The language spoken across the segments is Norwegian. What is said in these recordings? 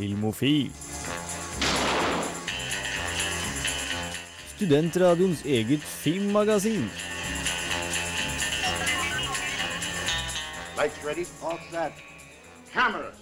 Filmofil. Studentradioens eget filmmagasin. Lights ready, all set. Cameras.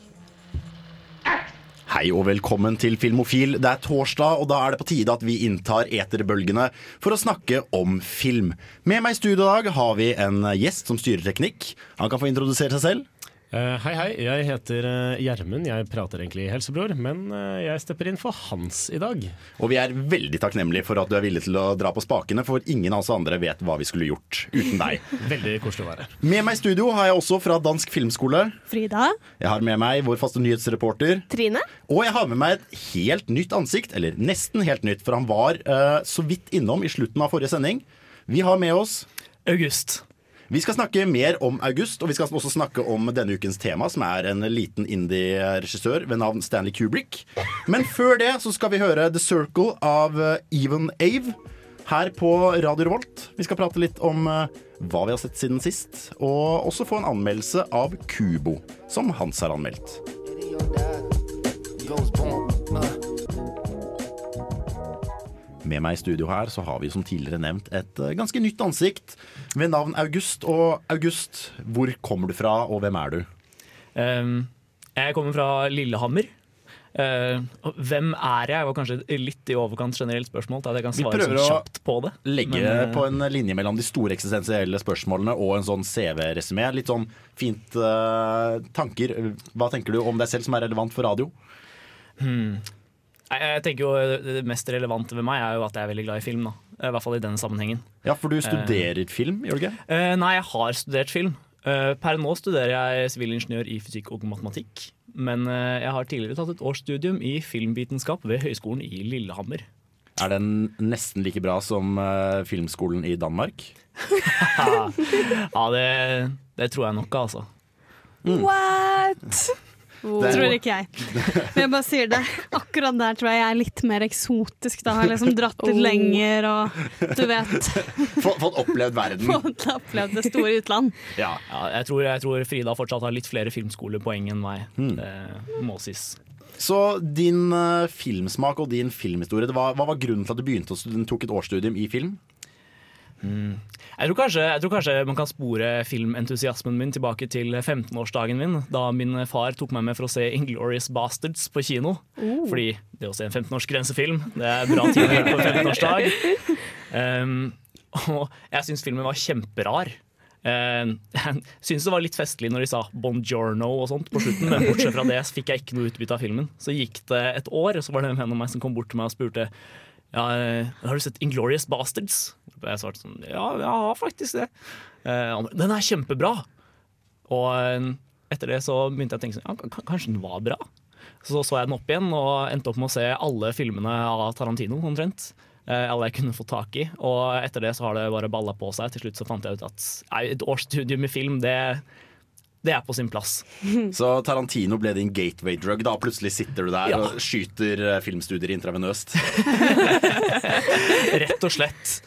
Hei og velkommen til Filmofil. Det er torsdag, og da er det på tide at vi inntar eterbølgene for å snakke om film. Med meg i studio i dag har vi en gjest som styrer teknikk. Han kan få introdusere seg selv. Eh, hei, hei. Jeg heter eh, Gjermund. jeg prater egentlig helsebror, men eh, jeg stepper inn for Hans i dag. Og vi er veldig takknemlige for at du er villig til å dra på spakene, for ingen av oss andre vet hva vi skulle gjort uten deg. Veldig koselig å være her. Med meg i studio har jeg også fra Dansk Filmskole. Frida. Jeg har med meg vår faste nyhetsreporter. Trine. Og jeg har med meg et helt nytt ansikt, eller nesten helt nytt, for han var så vidt innom i slutten av forrige sending. Vi har med oss August. Vi skal snakke mer om August, og vi skal også snakke om denne ukens tema, som er en liten indie-regissør ved navn Stanley Kubrick. Men før det så skal vi høre The Circle av eh, Even Ave her på Radio Revolt. Vi skal prate litt om eh, hva vi har sett siden sist, og også få en anmeldelse av Kubo, som Hans har anmeldt. Med meg i studio her så har vi som tidligere nevnt et eh, ganske nytt ansikt ved navn August. Og August, hvor kommer du fra, og hvem er du? Um, jeg kommer fra Lillehammer. Uh, hvem er jeg? var kanskje litt i overkant generelt spørsmål. til At jeg kan Vi svare prøver sånn kjapt på det. Legge Men, uh, på en linje mellom de store eksistensielle spørsmålene og en sånn CV-resymé. Litt sånn fint uh, tanker. Hva tenker du om deg selv som er relevant for radio? hmm. Jeg, jeg tenker jo Det mest relevante ved meg er jo at jeg er veldig glad i film. da I hvert fall i denne sammenhengen. Ja, for du studerer film, gjør du ikke? Uh, nei, jeg har studert film. Uh, per nå studerer jeg sivilingeniør i fysikk og matematikk. Men uh, jeg har tidligere tatt et årsstudium i filmvitenskap ved Høgskolen i Lillehammer. Er den nesten like bra som eh, filmskolen i Danmark? ja, det, det tror jeg nok, altså. What? Det- Tror ikke jeg. Men jeg bare sier det. Akkurat der tror jeg jeg er litt mer eksotisk. Da jeg har jeg liksom dratt litt lenger og du vet Fått, fått opplevd verden. fått opplevd det store utland. Ja. Ja, jeg, tror, jeg tror Frida fortsatt har litt flere filmskolepoeng enn meg. Det må sies. Så din uh, filmsmak og din filmhistorie, det var, hva var grunnen til at du begynte å studere, tok et årsstudium i film? Jeg tror, kanskje, jeg tror kanskje man kan spore filmentusiasmen min tilbake til 15-årsdagen min, da min far tok meg med for å se Inglorious Bastards på kino. Fordi det å se en 15-årsgrensefilm, det er bra tid å gjøre på en 15-årsdag. Um, og jeg syns filmen var kjemperar. Um, jeg syns det var litt festlig når de sa 'bongiorno' og sånt på slutten, men bortsett fra det fikk jeg ikke noe utbytte av filmen. Så gikk det et år, og så var det en venn av meg som kom bort til meg og spurte ja, eh, har du sett Inglorious Bastards? Jeg svarte sånn, ja, jeg har faktisk det. Eh, den er kjempebra! Og eh, etter det så begynte jeg å tenke sånn, ja, kanskje den var bra? Så så jeg den opp igjen og endte opp med å se alle filmene av Tarantino omtrent. Alle jeg kunne få tak i. Og etter det så har det bare balla på seg. Til slutt så fant jeg ut at et årsstudium i film, det, det er på sin plass. Så Tarantino ble din gateway drug. Da plutselig sitter du der Ja. og skyter eh, filmstudier intravenøst. Rett og slett.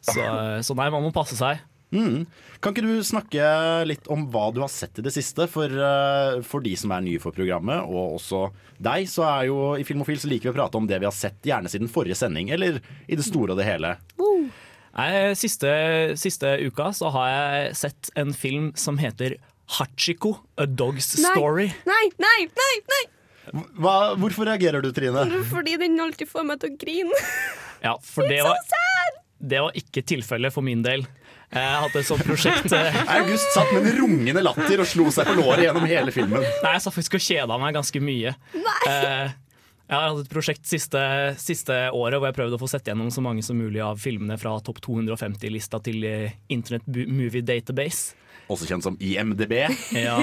Så, så nei, man må passe seg. Mm. Kan ikke du snakke litt om hva du har sett i det siste? For, eh, for de som er nye for programmet, og også deg, så er jo i Filmofil så liker vi å prate om det vi har sett, gjerne siden forrige sending, eller i det store og det hele. Nei, siste, siste uka så har jeg sett en film som heter Hachiko, A Dog's Nei. Story. Nei, nei, nei! nei Hva, hvorfor reagerer du, Trine? Fordi den alltid får meg til å grine. Ja, for det var, det var ikke tilfellet for min del. Jeg hadde et sånt prosjekt eh, August satt med en rungende latter og slo seg på låret gjennom hele filmen. Nei, jeg satt faktisk og kjeda meg ganske mye. Eh, jeg har hatt et prosjekt siste, siste året hvor jeg prøvde å få sett gjennom så mange som mulig av filmene fra topp 250-lista til eh, Internet Movie Database. Også kjent som IMDb. Ja.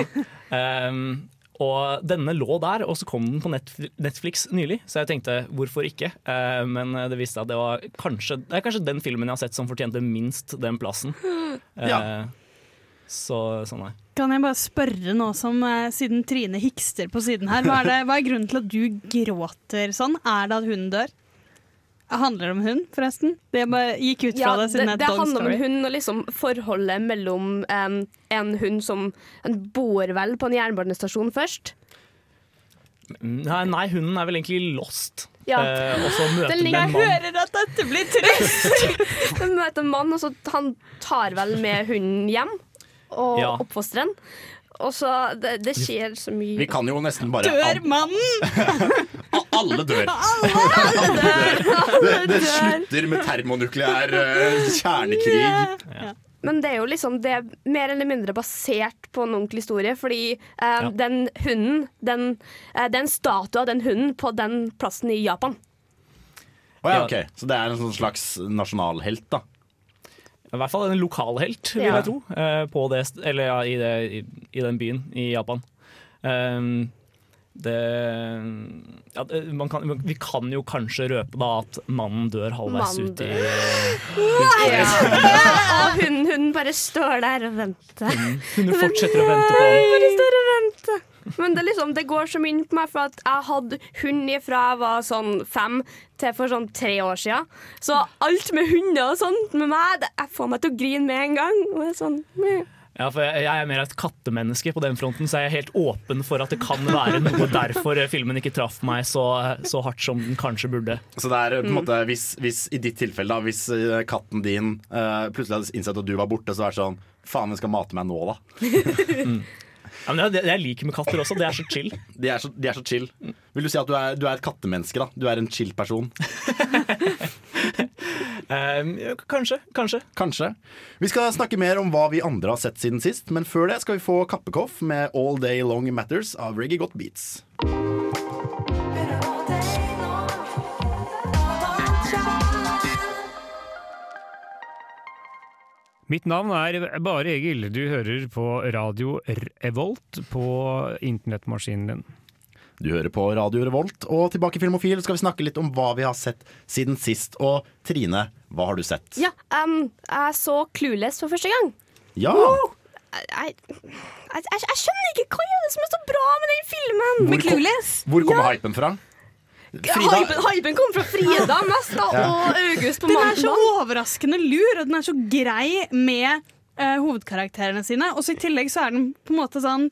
Um, og denne lå der, og så kom den på Netflix nylig, så jeg tenkte hvorfor ikke? Uh, men det viste seg at det var kanskje, det er kanskje den filmen jeg har sett som fortjente minst den plassen. Uh, Ja. Så sånn er Kan jeg bare spørre nå som eh, siden Trine hikster på siden her, hva er, det, hva er grunnen til at du gråter sånn? Er det at hunden dør? Handler det om hund, forresten? Det bare gikk ut fra Ja, det siden det er det handler om story. en hund og liksom forholdet mellom um, en hund som en bor vel på en jernbanestasjon først. Nei, nei, hunden er vel egentlig lost. Ja. Eh, og så møter Den en ligger- en Jeg hører at dette blir trist! De møter en mann, og så han tar vel med hunden hjem og Ja. oppfosteren. Og så det, det skjer så mye. Vi kan jo nesten bare Dør mannen! Alle dør. Alle dør! Det, det slutter med termonukleær uh, kjernekrig. Men det er jo liksom Det er mer eller mindre basert på en ordentlig historie. Fordi eh, den hunden den, eh, Det er en statue av den hunden på den plassen i Japan. Oh, ja, ok. Så det er en sånn slags nasjonalhelt, da. I hvert fall en lokalhelt, vil jeg tro. eh, På det, eller ja, i, det, i, i den byen i Japan. Um, det, ja, kan, Vi kan jo kanskje røpe da at mannen dør halvveis Mannen ut i Og hunden, hunden bare står der og venter. Hun fortsetter å vente på han. Bare står og venter. Men det, liksom, det går så mye på meg, for at jeg hadde hund fra jeg var sånn fem til for sånn tre år siden. Så alt med hunder og sånt med meg, det, jeg får meg til å grine med en gang. Og det er sånn. Ja, for jeg, jeg er mer et kattemenneske på den fronten, så jeg er helt åpen for at det kan være noe derfor filmen ikke traff meg så, så hardt som den kanskje burde. Så det er Mm. på en måte hvis, hvis i ditt tilfelle, da, hvis eh, katten din uh, plutselig hadde innsett at du var borte, så er det sånn Faen, den skal mate meg nå, da. Ja, men det, jeg liker med katter også, det er så chill. De er så, de er så chill. Vil du si at du er, du er et kattemenneske, da? Du er en chill person? Um, kanskje, kanskje. Kanskje. Vi skal snakke mer om hva vi andre har sett siden sist, men før det skal vi få Kappekoff med All Day Long Matters av Reggae Got Beats. Mitt navn er Bare Egil. Du hører på radio Revolt på internettmaskinen din. Du hører på Radio Revolt, og tilbake i Filmofil skal vi snakke litt om hva vi har sett siden sist. Og Trine, hva har du sett? Ja, um, jeg så Clueless for første gang. Ja! Jeg, jeg, jeg, jeg skjønner ikke hva er det som er så bra med den filmen. Hvor, Clueless. hvor kommer hypen fra? Frida, Hypen, hypen kom fra Frida mest, da, og August på Den er så overraskende lur, og den er så grei med uh, hovedkarakterene sine. Og så i tillegg så er den på en måte sånn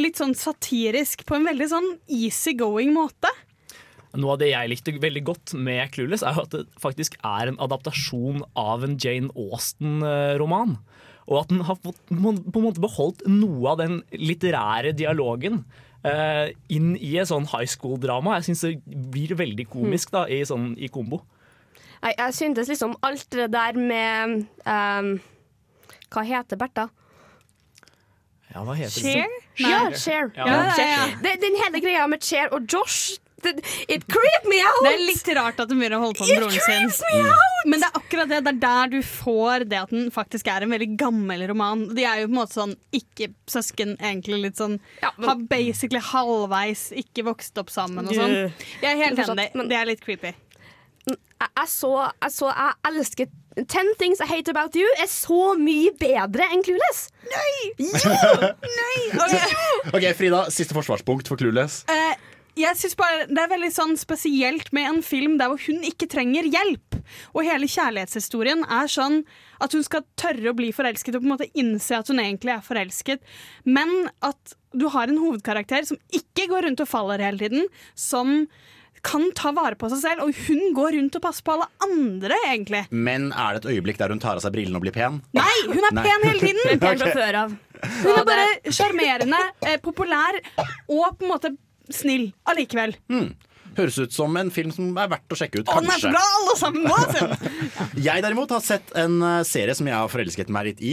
litt sånn satirisk på en veldig sånn easy-going måte. Noe av det jeg likte veldig godt med Clueless, er jo at det faktisk er en adaptasjon av en Jane Austen-roman. Og at den har fått, på en måte beholdt noe av den litterære dialogen inn i et sånn high school-drama. Jeg syns det blir veldig komisk da, i, sånn, i kombo. Jeg, jeg syntes liksom alt det der med um, Hva heter Bertha? Ja, hva heter Cher? det? Ja, Cher. Ja. Ja, ja, ja. Den hele greia med Cher og Josh det, It creeped me out! Det er litt rart at hun begynner å holde på med broren sin. Men det er akkurat det. Det er der du får det at den faktisk er en veldig gammel roman. De er jo på en måte sånn ikke-søsken, egentlig. Litt sånn Ja, men- Har basically halvveis ikke vokst opp sammen og sånn. Jeg er helt enig. Det er litt creepy. jeg, jeg, så, jeg så Jeg elsker Ten Things I Hate About You er så mye bedre enn Clueless. Nei Ok, Frida, siste forsvarspunkt for Clueless. Eh, jeg synes bare Det er veldig sånn spesielt med en film der hvor hun ikke trenger hjelp. Og hele kjærlighetshistorien er sånn at hun skal tørre å bli forelsket og på en måte innse at hun egentlig er forelsket, men at du har en hovedkarakter som ikke går rundt og faller hele tiden, som kan ta vare på seg selv, og hun går rundt og passer på alle andre, egentlig. Men er det et øyeblikk der hun tar av seg brillene og blir pen? Nei, hun er Nei. pen hele tiden! Pen fra før av. Hun er bare sjarmerende, eh, populær og på en måte snill allikevel. Høres ut som en film som er verdt å sjekke ut, Å, den er så bra, alle sammen! Og se. Jeg derimot har sett en eh, serie som jeg har forelsket meg litt i.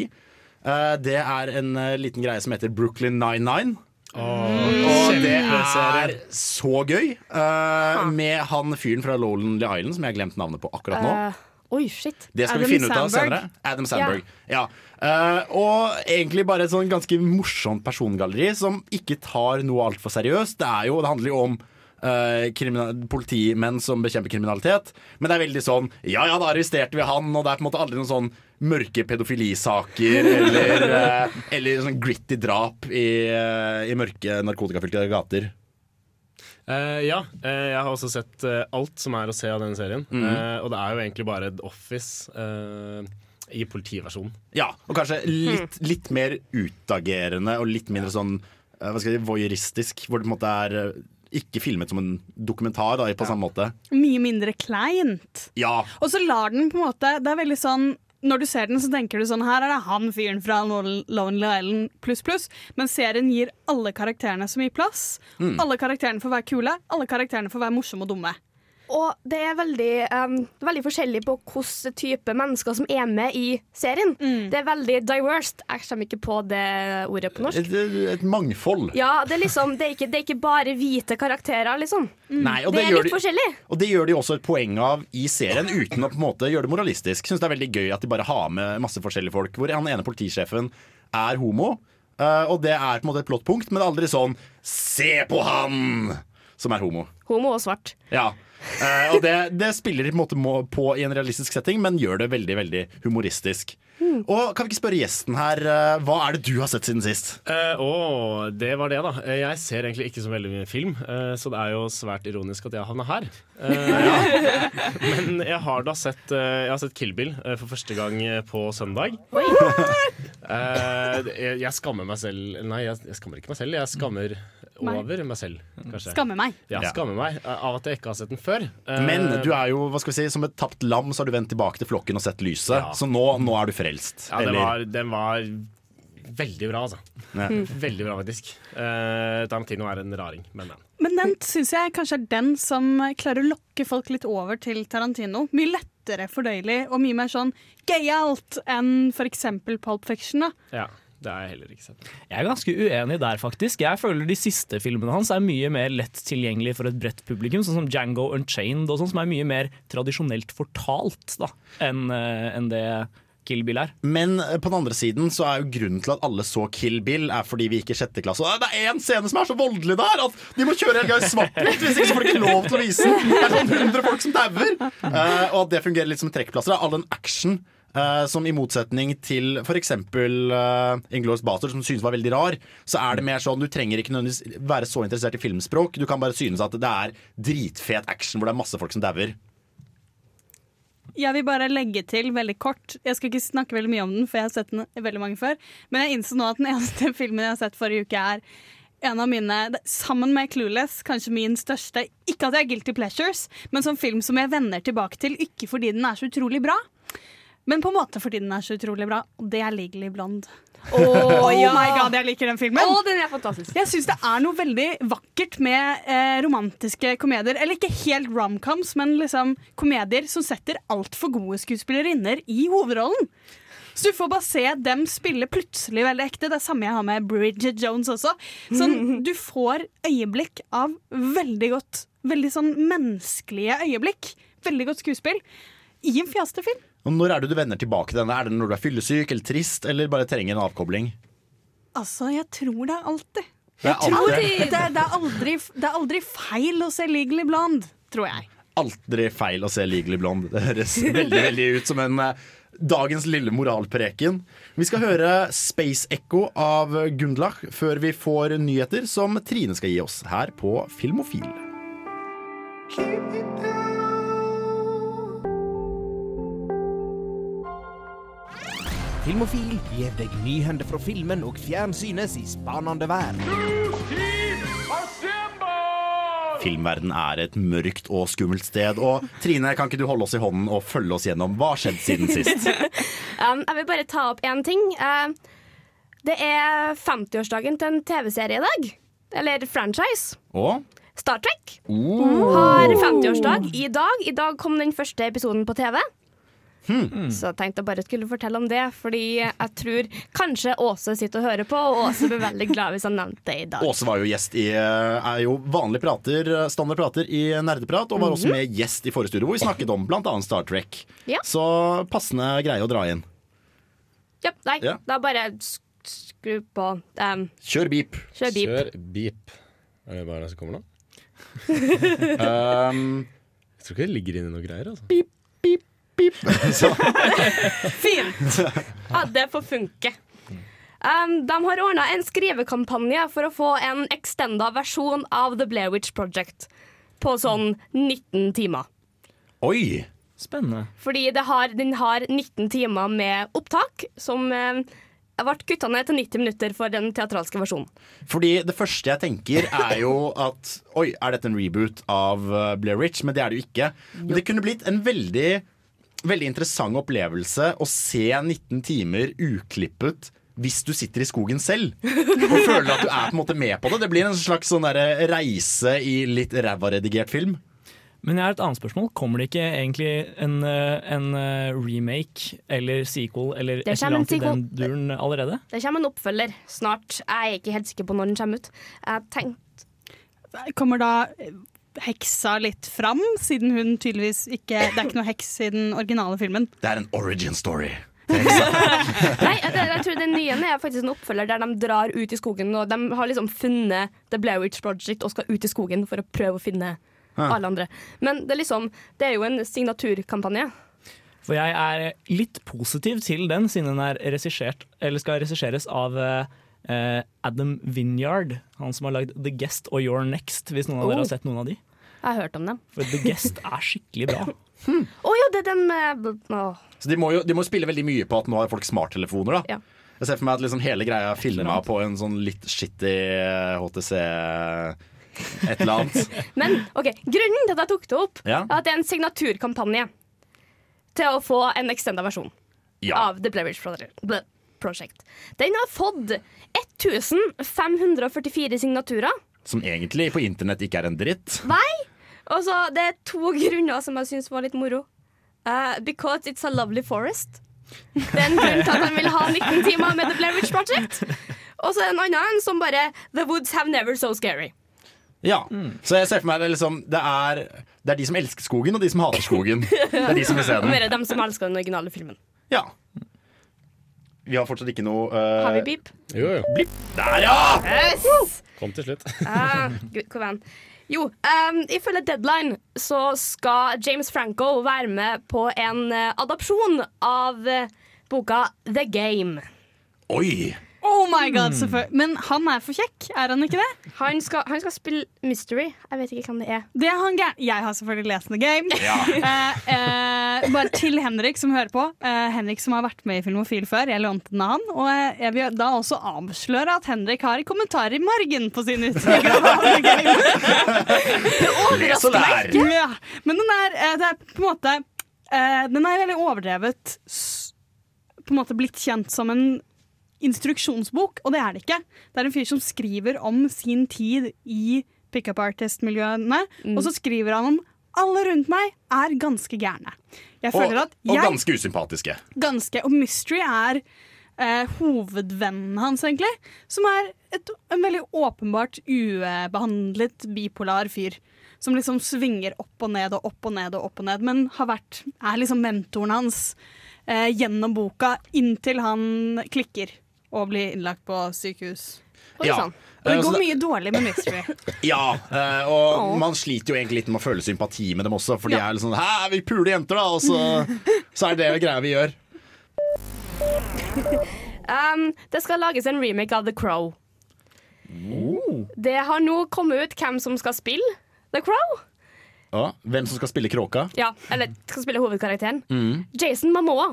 Eh, det er en eh, liten greie som heter Brooklyn 99. Og det er så gøy. Uh, med han fyren fra Lowland Island som jeg har glemt navnet på akkurat nå. Uh, oi, shit. Det skal Adam vi finne ut av Sandberg. senere. Adam Sandberg. Ja. Eh, og egentlig bare et sånn ganske morsomt persongalleri som ikke tar noe altfor seriøst. Det, er jo, det handler jo om eh, politimenn som bekjemper kriminalitet. Men det er veldig sånn Ja ja, da arresterte vi han, og det er på en måte aldri noen sånn mørke pedofilisaker eller, eh, eller sånn gritty drap i, i mørke narkotikafylte gater. Uh, ja, uh, jeg har også sett uh, alt som er å se av denne serien. Mm Eh, og det er jo egentlig bare et Office i politiversjonen. Ja, og kanskje litt, litt mer utagerende og litt mindre sånn eh, hva skal jeg si, voyeuristisk. Hvor det på en måte er eh, ikke filmet som en dokumentar da, på samme måte. Mye mindre kleint. Ja, Og så lar den på en måte Det er veldig sånn når du ser den, så tenker du sånn Her er det han fyren fra Lonely Island pluss pluss. Men serien gir alle karakterene så mye plass. Alle karakterene får være kule. Alle karakterene får være morsomme og dumme. Og det er veldig, um, veldig forskjellig på hvilken type mennesker som er med i serien. Det er veldig diverse. Jeg kommer ikke på det ordet på norsk. et, et mangfold. Ja, det er liksom, det er ikke, det er ikke bare hvite karakterer, liksom. Nei, og Det det, er gjør litt de, forskjellig. og det gjør de også et poeng av i serien, uten å på en måte gjøre det moralistisk. Syns det er veldig gøy at de bare har med masse forskjellige folk. Hvor han ene politisjefen er homo, uh, og det er på en måte et plottpunkt, men det er aldri sånn 'se på han' som er homo. Homo og svart. Ja. Eh, og det, det spiller på, en måte må- på i en realistisk setting, men gjør det veldig veldig humoristisk. Og Kan vi ikke spørre gjesten her, uh, hva er det du har sett siden sist? Uh, oh, det var det, da. Jeg ser egentlig ikke så veldig mye film, uh, så det er jo svært ironisk at jeg havna her. Ja. Men jeg har da sett, jeg har sett Kill Bill for første gang på søndag. Eh, jeg, jeg skammer meg selv Nei, jeg, jeg skammer ikke meg selv. Jeg skammer. Over meg selv, kanskje. Skammer meg. Ja, skamme meg eh, av at jeg ikke har sett den før. Eh, Men du er jo hva skal vi si, som et tapt lam, så har du vendt tilbake til flokken og sett lyset. Ja. Så nå, nå er du frelst. Ja, den var, den var veldig bra, altså. Ja. Veldig bra, faktisk. Uh, Tarantino er en raring, men, men. Men den syns jeg kanskje er den som klarer å lokke folk litt over til Tarantino. Mye lettere fordøyelig og mye mer sånn gøyalt enn f.eks. Pulp Fiction. da. Ja, det har jeg heller ikke sett. Jeg er ganske uenig der, faktisk. Jeg føler de siste filmene hans er mye mer lett tilgjengelig for et bredt publikum, sånn som Django Unchained, og sånn som er mye mer tradisjonelt fortalt da, enn en det Kill Bill er. Men eh, på den andre siden så er jo grunnen til at alle så Kill Bill, er fordi vi gikk i sjette klasse. Og det er én scene som er så voldelig der at de må kjøre hele greia i svart-hvitt! Hvis ikke så får de ikke lov til å vise den. Det er sånn 100 folk som dauer! Uh, og at det fungerer litt som trekkplasser. All den action eh, som i motsetning til f.eks. Uh, Inglourious Baster, som synes var veldig rar, så er det mer sånn du trenger ikke nødvendigvis være så interessert i filmspråk. Du kan bare synes at det er dritfet action hvor det er masse folk som dauer. Jeg vil bare legge til veldig kort. Jeg skal ikke snakke veldig mye om den, for jeg har sett den veldig mange før. Men jeg innså nå at den eneste filmen jeg har sett forrige uke, er en av mine, sammen med Clueless, kanskje min største Ikke at jeg er guilty pleasures, men som film som jeg vender tilbake til, ikke fordi den er så utrolig bra, men på en måte fordi den er så utrolig bra, og det er Legally Blonde. Oh, my god, jeg liker den filmen! Oh, den er fantastisk. Jeg syns det er noe veldig vakkert med eh, romantiske komedier. Eller ikke helt romcoms, men liksom komedier som setter altfor gode skuespillerinner i hovedrollen. Så du får bare se dem spille plutselig veldig ekte. Det er samme jeg har med Bridget Jones også. Sånn, du får øyeblikk av veldig godt Veldig sånn menneskelige øyeblikk. Veldig godt skuespill. I en fjasete film. Og Når er det du vender tilbake til denne? Er det når du er fyllesyk eller trist, eller bare trenger en avkobling? Altså, jeg tror det er alltid. Det er Tror alltid, det, det, er, aldri, det er aldri feil å se Legally Blonde, tror jeg. aldri feil å se Legally Blonde. Det høres veldig veldig ut som en uh, dagens lille moralpreken. Vi skal høre Space Echo av Gundlach før vi får nyheter som Trine skal gi oss her på Filmofil. Filmofil gir deg nyhender fra filmen og fjernsynets i spanende vær. Filmverden er et mørkt og skummelt sted. Og Trine, kan ikke du holde oss i hånden og følge oss gjennom hva har skjedd siden sist? Um, jeg vil bare ta opp én ting. Uh, det er 50-årsdagen til en TV-serie i dag. Eller franchise. Og Star Trek oh, har 50-årsdag i dag. I dag kom den første episoden på TV. Så jeg tenkte jeg bare skulle fortelle om det, fordi jeg tror kanskje Åse sitter og hører på, og Åse blir veldig glad hvis han nevnte det i dag. Åse var jo gjest i eh, er jo vanlig prater, standard prater i Nerdeprat, og var også med gjest i forrige studio hvor vi snakket om bl.a. Star Trek. Ja. Så passende greie å dra inn. Ja, nei, Ja. da bare skru på um, Kjør beep. Kjør beep. Kjør beep. Er det bare det som kommer nå? Um, Jeg tror ikke det ligger inni noe greier. altså. så, Fint! Ja, det får funke. Um, de har ordna en skrivekampanje for å få en extenda versjon av The Blair Witch Project på sånn 19 timer. oi! Spennende. Fordi det har, den har 19 timer med opptak som eh, ble kutta ned til 90 minutter for den teatralske versjonen. Fordi det første jeg tenker er jo at Oi, er dette en reboot av uh, Blair Witch? Men det er det jo ikke. Men det kunne blitt en veldig, veldig interessant opplevelse å se 19 timer uklippet hvis du sitter i skogen selv og føler at du er på en måte med på det. Det blir en slags sånn reise i litt ræva redigert film. Men jeg har et annet spørsmål. Kommer det ikke egentlig en, eh, en eh, remake eller sequel eller et eller annet i den duren allerede? Det kommer en oppfølger snart. Jeg er ikke helt sikker på når den kommer ut. Jeg tenkte Kommer da eh, heksa litt fram, siden hun tydeligvis ikke Det er ikke noe heks i den originale filmen. Det er en origin story. Nei, jeg, jeg tror den nye er faktisk en oppfølger der de drar ut i skogen. Og de har liksom funnet The Blair Witch Project og skal ut i skogen for å prøve å finne alle andre. Men det er liksom Det er jo en signaturkampanje. For jeg er litt positiv til den, siden den er regissert, eller skal regisseres av eh, Adam Vinyard, Han som har lagd The Guest og Your Next, hvis noen av dere Oh. har sett noen av de. Jeg har hørt om dem. For The Guest er skikkelig bra. Å ja, det er den med åh. Så de må jo de må spille veldig mye på at nå har folk smarttelefoner. da Ja. Jeg ser for meg at liksom hele greia er filma på en sånn litt shitty HTC et eller annet. Men ok, grunnen til at jeg tok det opp, Ja. er at det er en signaturkampanje til å få en extenda versjon Ja. av The Blair Witch Project. Project. Den har fått 1544 signaturer. Som egentlig på internett ikke er en dritt. Og så Det er to grunner som jeg syns var litt moro. Uh, because it's a lovely forest. Det er en grunn til at han vil ha 19 timer med The Blair Witch Project. Og så er det en annen som bare The woods have never so scary. Ja, Så jeg ser for meg det, liksom, det, er, det er de som elsker skogen, og de som hater skogen. Det er de som vil se den. Mer dem som elsker den originale filmen. Ja. Vi har fortsatt ikke noe uh, Har vi beep? Jo, jo. Der, ja! Yes! Kom til slutt. Ah, hvor? Jo, um, ifølge Deadline så skal James Franco være med på en uh, adopsjon av uh, boka The Game. Oi! Oh my god, selvfølgelig. Men han er for kjekk, er han ikke det? Han skal, han skal spille Mystery. Jeg vet ikke hvem det er. Det er han gæren. Jeg har selvfølgelig lest The Game. Ja. Eh, eh, bare til Henrik som hører på. Eh, Henrik som har vært med i Filmofil før. Jeg lånte den av han. Og eh, jeg vil da også avsløre at Henrik har kommentarer i margen på sin utgave det overrasker meg Les og lær! Ja, men den er, eh, det er på en måte eh, Den er veldig overdrevet På en måte blitt kjent som en instruksjonsbok, og det er det ikke. Det er en fyr som skriver om sin tid i pickup artist-miljøene, og så skriver han om alle rundt meg er ganske gærne. Jeg Og, at og ganske usympatiske. ganske Og Mystery er eh, hovedvennen hans, egentlig. Som er et, en veldig åpenbart ubehandlet bipolar fyr. Som liksom svinger opp og ned og opp og ned og opp og ned, men har vært, er liksom mentoren hans eh, gjennom boka inntil han klikker og bli innlagt på sykehus. Oi, Ja. sånn. Og det Eh, går mye dårlig med Mystery. Ja, eh, og man sliter jo egentlig litt med å føle sympati med dem også, for de Ja. er litt sånn Hæ, vi puler jenter, da! Og så, så er det det greia vi gjør. Um, det skal lages en remake av The Crow. Det har nå kommet ut hvem som skal spille The Crow. Ja, hvem som skal spille kråka? Ja, eller skal spille hovedkarakteren. Jason Mamoa.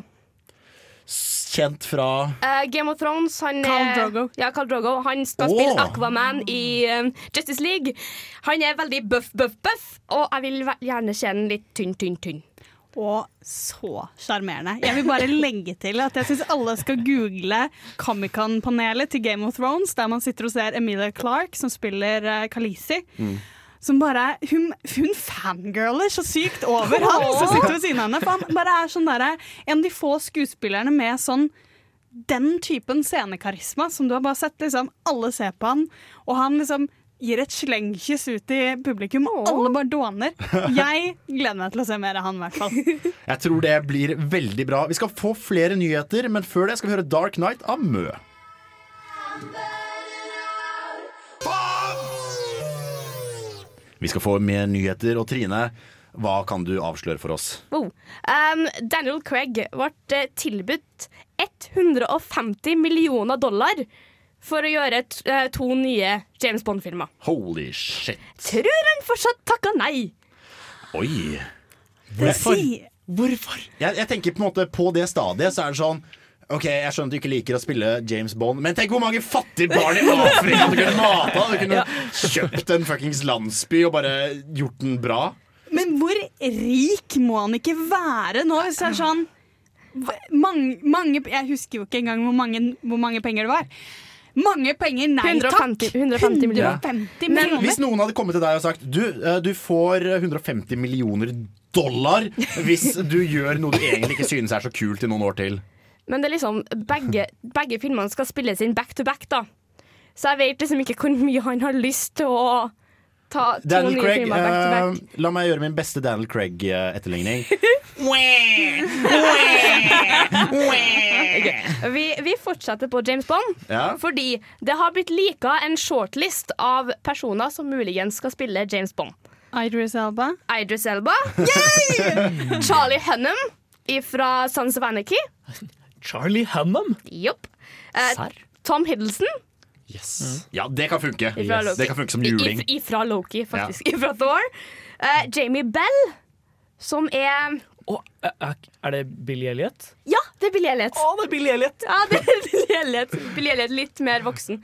Kjent fra uh, Game of Thrones. Han, Khal er- Drogo. Ja, Carl Drogo. Han skal oh. spille Aquaman i uh, Justice League. Han er veldig buff, buff, buff, og jeg vil gjerne se den litt tynn, tynn, tynn. Og så sjarmerende. Jeg vil bare legge til at jeg syns alle skal google Comic-Con-panelet til Game of Thrones, der man sitter og ser Emilia Clarke, som spiller uh, Khaleesi. Som bare Hun, hun fangirler så sykt over han som sitter ved siden av henne. For han bare er sånn derre En av de få skuespillerne med sånn den typen scenekarisma som du har bare sett liksom alle ser på han, og han liksom gir et slengkyss ut i publikum, og alle bare dåner. Jeg gleder meg til å se mer av han, i hvert fall. Jeg tror det blir veldig bra. Vi skal få flere nyheter, men før det skal vi høre Dark Night av Mø. Vi skal få mer nyheter, og Trine, hva kan du avsløre for oss? Wow. Um, Daniel Craig ble eh, tilbudt 150 millioner dollar for å gjøre eh, to nye James Bond-filmer. Holy shit. Tror han fortsatt takka nei. Oi. Hvorfor? Hvorfor? Jeg, jeg tenker på en måte på det stadiet så er det sånn Ok, Jeg skjønner at du ikke liker å spille James Bond, men tenk hvor mange fattige barn i Afrika du kunne mata! Du kunne kjøpt en fuckings landsby og bare gjort den bra. Men hvor rik må han ikke være nå, hvis det er sånn mange, mange, Jeg husker jo ikke engang hvor mange, hvor mange penger det var. Mange penger, nei 150, takk! 150 millioner. 150 Men millioner. Hvis noen hadde kommet til deg og sagt Du, eh, du får 150 millioner dollar hvis du gjør noe du egentlig ikke synes er så kult i noen år til. Men det er liksom begge, begge filmene skal spilles inn back to back, da. Så jeg vet liksom ikke hvor mye han har lyst til å ta to Daniel nye Craig, filmer back to back. eh, la meg gjøre min beste Daniel Craig-etterligning. Vi, vi fortsetter på James Bond, Ja. fordi det har blitt lika en shortlist av personer som muligens skal spille James Bond. Idris Elba. Idris Elba. Charlie Hunnam fra Sons of Anarchy. Charlie Hannam? Jopp. Eh, Tom Hiddleston Yes. Ja, det kan funke. Yes. Det kan funke som juling. I- Ifra Loki, faktisk. Ifra Thor. Eh, Jamie Bell, som er Å, er det Billy Elliot? Ja, det er Billy Elliot. Å, det er Billy Elliot! Ja, det er Billy Elliot. Billy Elliot litt mer voksen.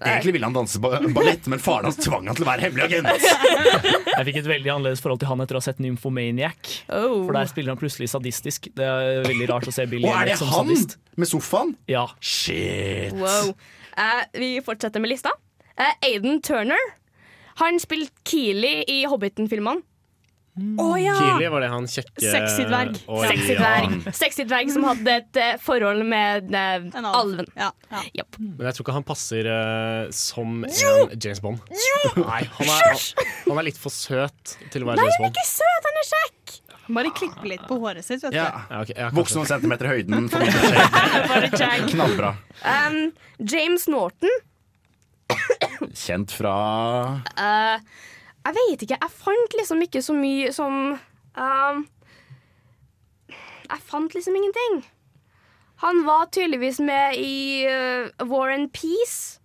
Egentlig ville han danse ballett, men faren hans tvang han til å være hemmelig agent. Jeg fikk et veldig annerledes forhold til han etter å ha sett Nymphomaniac. Oh. For der spiller han plutselig sadistisk. Det er veldig rart å se Billy Elliot som sadist. Og er det han sadist. med sofaen? Ja. Shit. Wow. Uh, vi fortsetter med lista. Uh, Aiden Turner. Han spilte Keeley i Hobbiten-filmene. Å ja! Keely var det han kjekke Sexy dverg. Oi, Sexy ja. dverg. Sexy dverg som hadde et uh, forhold med uh, alven. Ja, ja. Japp. Men jeg tror ikke han passer uh, som en James Bond. Nei, han er, han, han er litt for søt til å være James Bond. Ikke søt, han er kjekk! Bare klippe litt på håret sitt, vet Ja. Ja, okay, ja, Voksen noen centimeter i høyden. Knallbra. Um, James Norton. Kjent fra Eh, jeg vet ikke. Jeg fant liksom ikke så mye som um, Jeg fant liksom ingenting. Han var tydeligvis med i uh, War and Peace.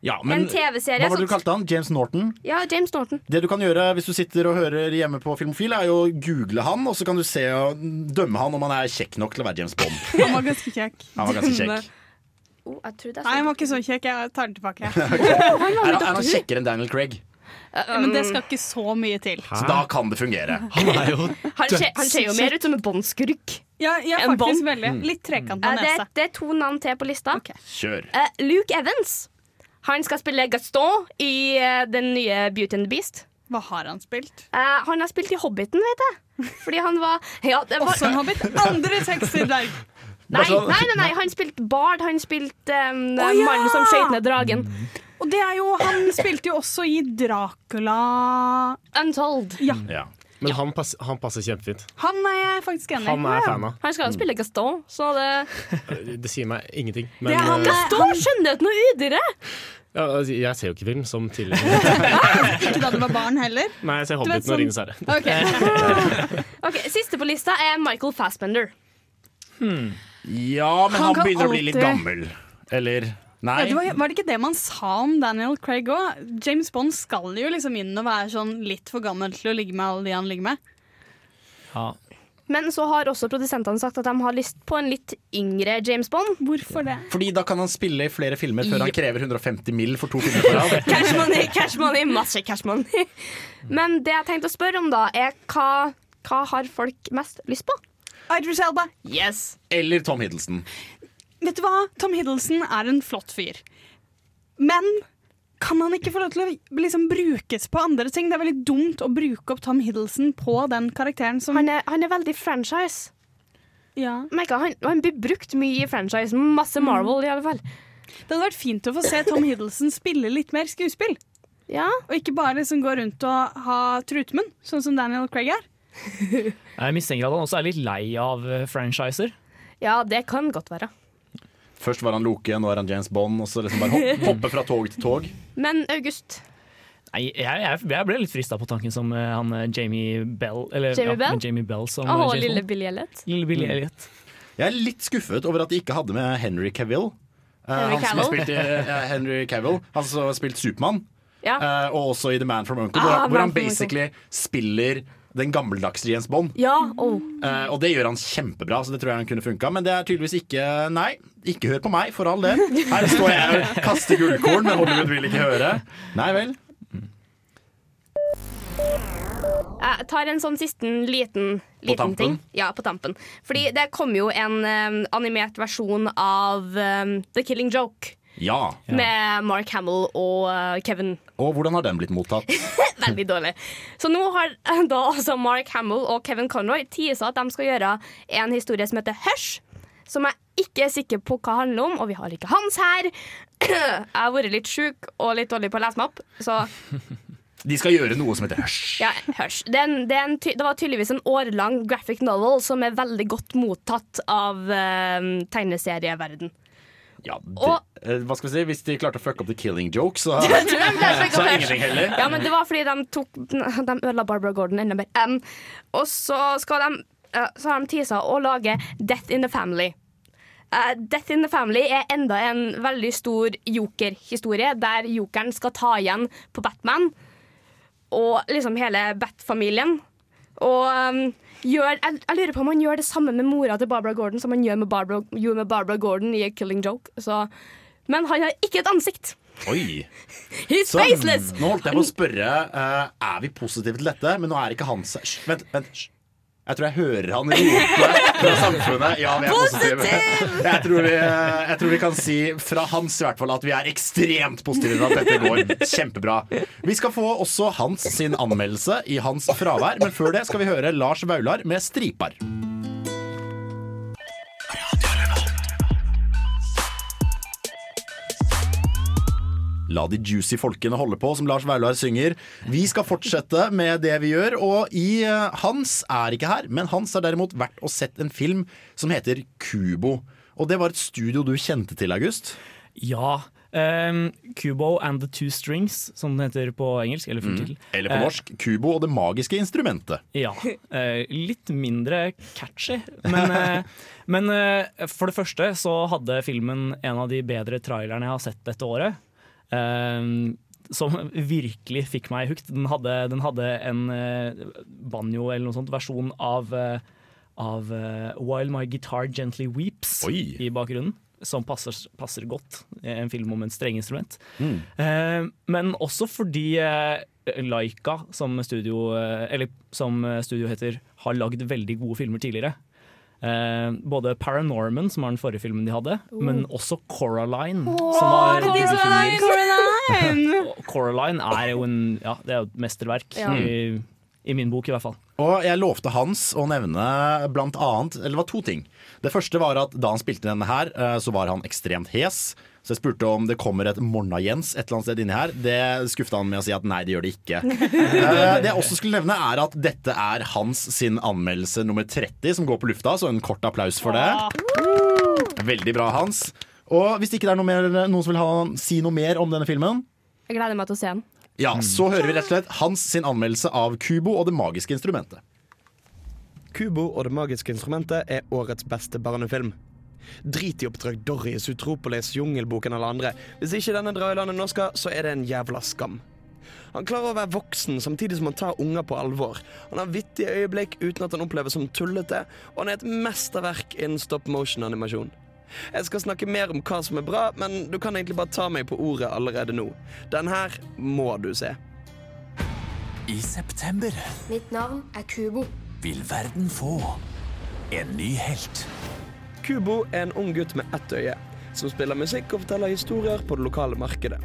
Ja, men En TV-serie Hva var det du kalte han? James Norton? Ja, James Norton. Det du kan gjøre hvis du sitter og hører hjemme på Filmofil, er jo å google han, og så kan du se og dømme han om han er kjekk nok til å være James Bond. Han var ganske kjekk. Han var ganske kjekk. Oh, jeg tror det Nei, han var ikke så kjekk. Jeg tar den tilbake. Er han, er han kjekkere enn Daniel Craig? Men det skal ikke så mye til. Så da kan det fungere. Han er jo dødssyk. ser, han ser jo mer ut som en Bond-skurk. Ja, ja En faktisk veldig. Litt trekanta Eh, det, nese. det er to navn til på lista. Okay. Kjør. Uh, Luke Evans. Han skal spille Gaston i uh, den nye Beauty and the Beast. Hva har han spilt? Uh, han har spilt i Hobbiten, vet jeg. Fordi han var Ja, det var Også en hobbit. Andre sexy dverg. Nei, nei, nei, nei, han spilte Bard. Han spilte um, oh, ja! mannen som skøyt ned dragen. Og det er jo, han spilte jo også i Dracula Untold. Ja, Ja. Men han, pass, han passer kjempefint. han er jeg faktisk enig i. Han er fan av. Han skal jo spille Gaston, så det Det sier meg ingenting. Det Men er han, eh, Gaston skjønner og udire! ja, altså, jeg ser jo ikke film som tidligere. Ikke da du var barn heller. Nei, jeg ser vet Hobbiten og sånn- Ringenes herre. Ok. Ok, Siste på lista er Michael Fassbender. ja, men Han han, kan begynner å bli litt alltid- gammel. Eller Nei. Ja, det var, var det ikke det man sa om Daniel Craig òg? James Bond skal jo liksom inn og være sånn litt for gammel til å ligge med alle de han ligger med. Ja. Men så har også produsentene sagt at de har lyst på en litt yngre James Bond. Hvorfor det? Fordi da kan han spille i flere filmer før han krever 150 mill. for to filmer på rad. Cash money, cash money, masse cash money. Men det jeg tenkte å spørre om, da, er hva, hva har folk mest lyst på? Idris Elba. Yes. Eller Tom Hiddleston. Vet du hva? Tom Hiddleston er en flott fyr. Men kan han ikke få lov til å liksom brukes på andre ting? Det er veldig dumt å bruke opp Tom Hiddleston på den karakteren som Han er, han er veldig franchise. ja. Merker, han, han blir brukt mye i franchise. Masse Marvel, i alle fall. Det hadde vært fint å få se Tom Hiddleston spille litt mer skuespill. Ja. Og ikke bare liksom gå rundt og ha trutmunn, sånn som Daniel Craig er. Jeg mistenker at han også er litt lei av eh, franchiser. ja, det kan godt være. Først var han Loke, nå er han James Bond. Og så liksom bare hopp, hoppe fra tog til tog. Men August, Nei, jeg, jeg, jeg ble litt frista på tanken som uh, han eh, Jamie Bell. Eller, Jamie ja, Bell? Jamie Bell som eh, lille Billy Elliot. Lille Billy Elliot. Jeg er litt skuffet over at de ikke hadde med Henry Cavill. Eh, Henry han som har Cavill? spilt i, Henry Cavill, han som har spilt Supermann. Ja. Eh, og også i The Man from Uncle, Ah, hvor, hvor han basically spiller Den gammeldagse Jens Bond. Ja, oh. Eh, og det gjør han kjempebra, så det tror jeg han kunne funka. Men det er tydeligvis ikke Nei, ikke hør på meg, for all del. Her står jeg og kaster gullkorn, men Hollywood vil ikke høre. Nei vel. Jeg tar en sånn siste liten, liten ting. Ja, på tampen. Fordi det kom jo en um, animert versjon av um, The Killing Joke. Ja. Med Mark Hamill og uh, Kevin. Og hvordan har den blitt mottatt? Veldig dårlig. Så nå har eh, da altså Mark Hamill og Kevin Conroy tisa at de skal gjøre en historie som heter Hush. Som jeg ikke er sikker på hva handler om, og vi har ikke Hans her. Jeg har vært litt sjuk og litt dårlig på å lese meg opp, så De skal gjøre noe som heter Hush. ja, Hush. Det, det, var tydeligvis en årlang graphic novel som er veldig godt mottatt av uh, tegneserieverden. Ja, det, Og- eh, hva skal vi si? Hvis de klarte å fucke opp the killing joke, så, så er ingenting heller. Ja, men det var fordi de tok De ødela Barbara Gordon enda mer. Um, og så skal de uh, Så har de tisa å lage Death in the Family. Uh, Death in the Family er enda en veldig stor jokerhistorie, der jokeren skal ta igjen på Batman og liksom hele Bat-familien. Og um, gjør, jeg, jeg lurer på om han gjør det samme med mora til Barbara Gordon som han gjør med Barbara, gjorde med Barbara Gordon i A Killing Joke. Så, men han har ikke et ansikt. Oi. He's faceless! nå holdt jeg på å spørre uh, Er vi positive til dette, men nå er ikke han Vent, vent. Jeg tror jeg hører han rope fra samfunnet. Ja, vi er positive. Jeg tror vi, jeg tror vi kan si fra Hans i hvert fall at vi er ekstremt positive til at dette går kjempebra. Vi skal få også Hans sin anmeldelse i hans fravær, men før det skal vi høre Lars Vaular med 'Stripar'. La de juicy folkene holde på, som Lars Vaular synger. Vi skal fortsette med det vi gjør, og i eh, Hans er ikke her, men Hans har derimot vært og sett en film som heter Kubo. Og det var et studio du kjente til, August? Ja. Um, Kubo and the Two Strings, som den heter på engelsk. Eller mm. Eller på Eh, norsk Kubo og det magiske instrumentet. Ja. Uh, litt mindre catchy. Men, uh, men for det første så hadde filmen en av de bedre trailerne jeg har sett dette året. Eh, som virkelig fikk meg hooked. Den hadde, den hadde en eh, banjo eller noe sånt versjon av, eh, av eh, While My Guitar Gently Weeps Oi. i bakgrunnen. Som passer, passer godt i en film om en strengeinstrument. Mm. Eh, men også fordi eh, Laika, som studio, eh, eller som studio heter, har lagd veldig gode filmer tidligere. Eh, både Paranorman, som var den forrige filmen de hadde, men også Coraline. som var Coraline! Coraline er jo en, ja, det er jo et mesterverk, Ja. i, i min bok i hvert fall. Og jeg lovte Hans å nevne blant annet Eller det var to ting. Det første var at da han spilte denne her, eh, så var han ekstremt hes. Så jeg spurte om det kommer et Morna-Jens et eller annet sted inni her. Det skuffa han med å si at nei, det gjør det ikke. Eh, Det jeg også skulle nevne, er at dette er Hans sin anmeldelse nummer 30 som går på lufta, så en kort applaus for det. Veldig bra, Hans. Og hvis ikke det er noe mer, noen som vil ha, si noe mer om denne filmen, Jeg gleder meg til å se den. ja, så hører vi rett og slett Hans sin anmeldelse av Kubo og det magiske instrumentet. Kubo og det magiske instrumentet er årets beste barnefilm. Drit i Oppdrag Doris, Utropolis, Jungelboken eller andre. Hvis ikke denne drar i landet nå skal, så er det en jævla skam. Han klarer å være voksen samtidig som han tar unger på alvor. Han har vittige øyeblikk uten at han oppleves som tullete, og han er et mesterverk innen stop motion-animasjon. Jeg skal snakke mer om hva som er bra, men du kan egentlig bare ta meg på ordet allerede nå. Den her må du se. I september Mitt navn er Kubo. vil verden få en ny helt. Kubo er en ung gutt med ett øye, som spiller musikk og forteller historier på det lokale markedet.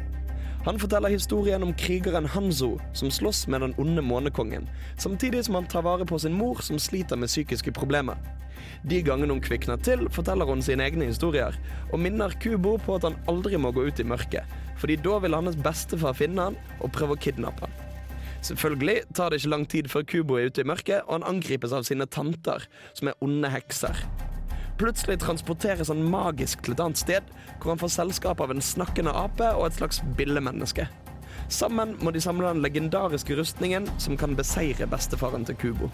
Han forteller historien om krigeren Hanzo, som slåss med den onde månekongen, samtidig som han tar vare på sin mor, som sliter med psykiske problemer. De gangene hun kvikner til, forteller hun sine egne historier, og minner Kubo på at han aldri må gå ut i mørket, fordi da vil hans bestefar finne han og prøve å kidnappe han. Selvfølgelig tar det ikke lang tid før Kubo er ute i mørket, og han angripes av sine tanter, som er onde hekser. Plutselig transporteres han magisk til et annet sted, hvor han får selskap av en snakkende ape og et slags billemenneske. Sammen må de samle den legendariske rustningen som kan beseire bestefaren til Kubo.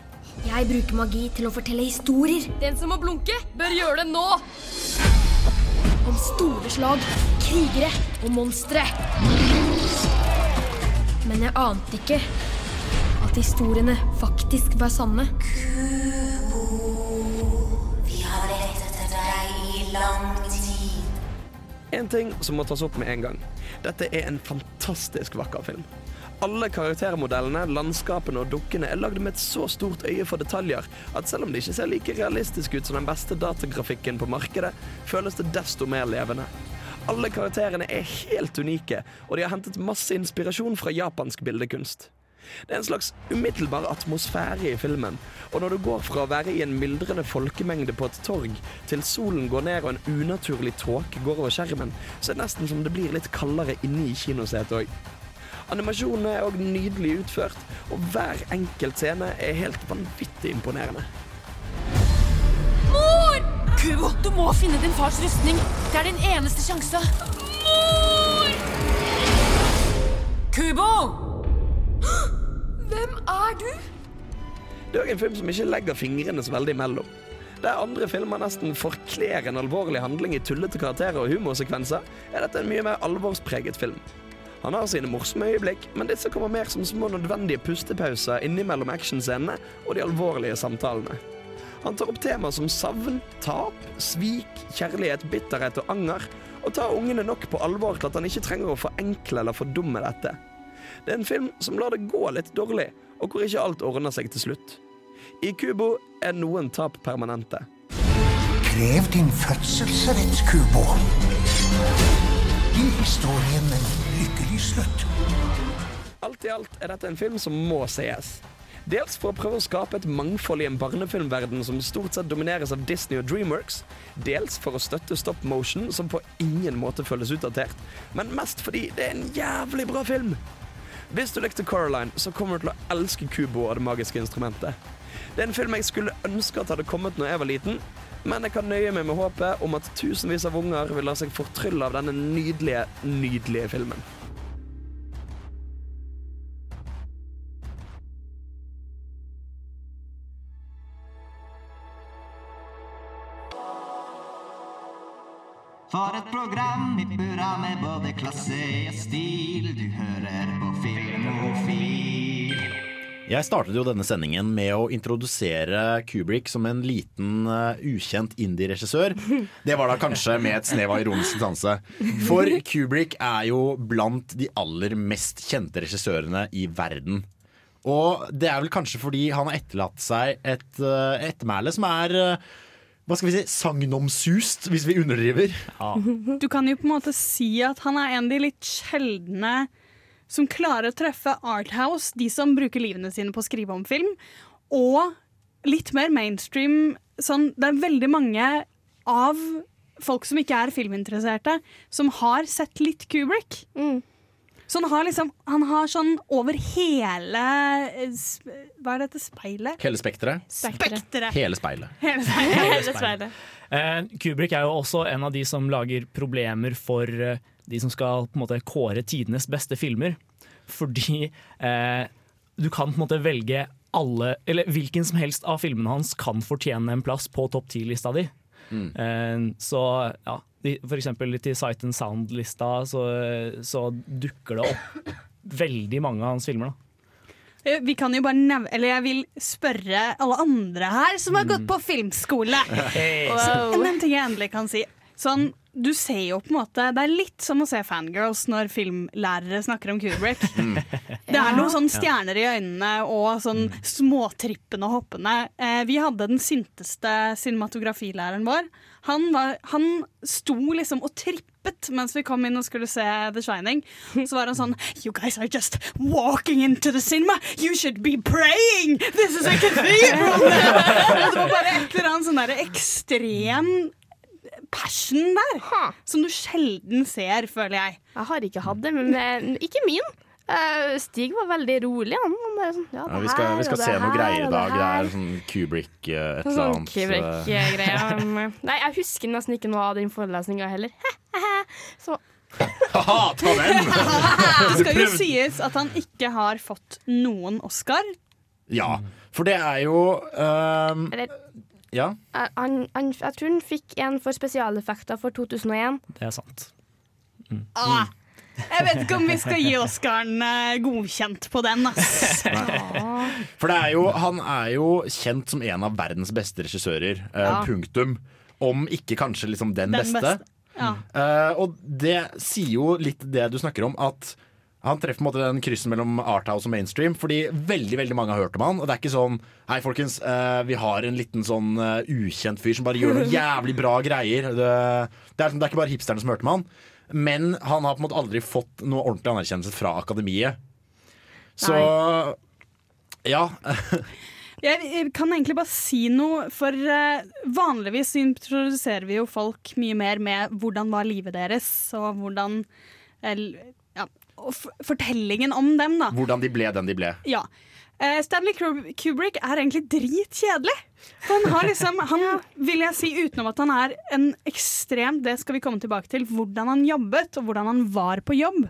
Jeg bruker magi til å fortelle historier. Den som må blunke, bør gjøre det nå! Om store slag, krigere og monstre. Men jeg ante ikke at historiene faktisk var sanne. Vi En ting som må tas opp med en gang. Dette er en fantastisk vakker film. Alle karaktermodellene, landskapene og dukkene er lagd med et så stort øye for detaljer at selv om det ikke ser like realistisk ut som den beste datagrafikken på markedet, føles det desto mer levende. Alle karakterene er helt unike, og de har hentet masse inspirasjon fra japansk bildekunst. Det er en slags umiddelbar atmosfære i filmen, og når du går fra å være i en myldrende folkemengde på et torg, til solen går ned og en unaturlig tåke går over skjermen, så er det nesten som det blir litt kaldere inne i kinosetet òg. Animasjonene er òg nydelig utført, og hver enkelt scene er helt vanvittig imponerende. Mor! Kubo, du må finne din fars rustning. Det er din eneste sjanse. Mor! Kubo! Hvem er du? Det er en film som ikke legger fingrene så veldig imellom. Der andre filmer nesten forkler en alvorlig handling i tullete karakterer og humorsekvenser, er dette en mye mer alvorspreget film. Han har sine morsomme øyeblikk, men disse kommer mer som små nødvendige pustepauser innimellom actionscenene og de alvorlige samtalene. Han tar opp temaer som savn, tap, svik, kjærlighet, bitterhet og anger, og tar ungene nok på alvor til at han ikke trenger å forenkle eller fordumme dette. Det er en film som lar det gå litt dårlig, og hvor ikke alt ordner seg til slutt. I Kubo er noen tap permanente. Krev din fødselsrett, Kubo. Gi historien en lykkelig slutt. Alt i alt er dette en film som må sees. Dels for å prøve å skape et mangfold i en barnefilmverden som stort sett domineres av Disney og Dreamworks. Dels for å støtte stop motion, som på ingen måte føles utdatert. Men mest fordi det er en jævlig bra film. Hvis du likte Coraline, så kommer du til å elske Kubo og det magiske instrumentet. Det er en film jeg skulle ønske at hadde kommet når jeg var liten, men jeg kan nøye meg med håpet om at tusenvis av unger vil la seg fortrylle av denne nydelige, nydelige filmen. For et program i burra med både klasse og stil. Du hører på Filmofil. Jeg startet jo denne sendingen med å introdusere Kubrick som en liten, uh, ukjent indie-regissør. Det var da kanskje med et snev av ironisk distanse. For Kubrick er jo blant de aller mest kjente regissørene i verden. Og det er vel kanskje fordi han har etterlatt seg et uh, ettermæle som er uh, hva skal vi si, sagnomsust, hvis vi underdriver. Du kan jo på en måte si at han er en av de litt sjeldne som klarer å treffe Arthouse, de som bruker livene sine på å skrive om film, og litt mer mainstream. Sånn, det er veldig mange av folk som ikke er filminteresserte, som har sett litt Kubrick. Så han har liksom Han har sånn over hele eh, Hva er dette speilet? Hele spekteret. Spekteret. Hele speilet. Hele speilet. Hele speilet. Eh, Kubrick er jo også en av de som lager problemer for eh, de som skal på en måte kåre tidenes beste filmer. Fordi eh, du kan på en måte velge alle, eller hvilken som helst av filmene hans kan fortjene en plass på topp ti-lista di. Eh, så ja, eksempel til Sight and Sound-lista så, så dukker det opp veldig mange av hans filmer. da. Eh, Vi kan jo bare nevne Eller jeg vil spørre alle andre her som har gått på filmskole. Hey. Wow. En ting jeg endelig kan si. Sånn, du ser jo på en måte Det er litt som å se fangirls når filmlærere snakker om Kubrick. Det er noen sånn stjerner i øynene og sånn småtrippende og hoppende. Eh, vi hadde den sinteste cinematografilæreren vår. Han, var, han sto liksom og trippet mens vi kom inn og skulle se The Shining. Så var han sånn You guys are just walking into the cinema. You should be praying! This is a cathedral! det var bare et eller annet sånn ekstrem passion der. Som du sjelden ser, føler jeg. Jeg har ikke hatt det, men men ikke min. Eh, Stig var veldig rolig. Han bare sånn, ja, vi skal, vi skal og det se her, greier i dag. Det er sånn Kubrick eh, et eller Sånn annet. eh, Kubrick-greier. Nei, jeg husker nesten ikke noe av den forelesninga heller. Så Haha, ta den! Det skal jo sies at han ikke har fått noen Oscar. Ja, for det er jo um, Eller Ja. han, han, jeg tror han fikk en for spesialeffekter for 2001. Det er sant. Ah, Jeg vet ikke om vi skal gi Oscaren eh, godkjent på den, ass. For det er jo, han er jo kjent som en av verdens beste regissører. eh, Ja. Punktum. Om ikke kanskje liksom den, Den beste. beste, ja. Uh, og det sier jo litt det du snakker om, at han treffer på en måte den kryssen mellom Arthouse og mainstream. Fordi veldig veldig mange har hørt om han Og det er ikke sånn Hei, folkens, eh, vi har en liten sånn eh, ukjent fyr som bare gjør noen jævlig bra greier. Det, det, er, det er ikke bare hipsterne som hørte om han. Men han har på en måte aldri fått noe ordentlig anerkjennelse fra akademiet. Så ja. Jeg kan egentlig bare si noe, for eh, vanligvis introduserer vi jo folk mye mer med hvordan var livet deres, og hvordan eh, fortellingen om dem, da. Hvordan de ble den de ble. Ja. Eh, Stanley Kubrick er egentlig dritkjedelig. Han har liksom, han vil jeg si utenom at han er en ekstrem det skal vi komme tilbake til, hvordan han jobbet og hvordan han var på jobb,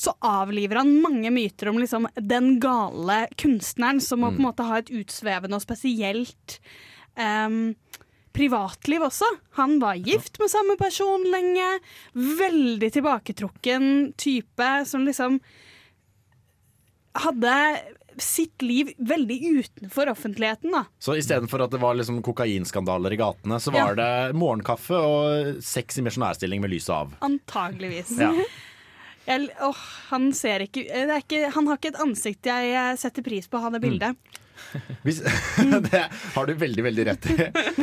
så avliver han mange myter om liksom den gale kunstneren som må på en måte ha et utsvevende og spesielt em, privatliv også. Han var gift med samme person lenge. Veldig tilbaketrukken type som liksom hadde sitt liv veldig utenfor offentligheten, da. Så istedenfor at det var liksom kokainskandaler i gatene, så var Ja. det morgenkaffe og sex i misjonærstilling med lyset av. Antageligvis. Ja. Jeg, åh, han ser ikke, det ikke Han har ikke et ansikt jeg eh, setter pris på å ha det bildet. Hvis, det har du veldig, veldig rett i.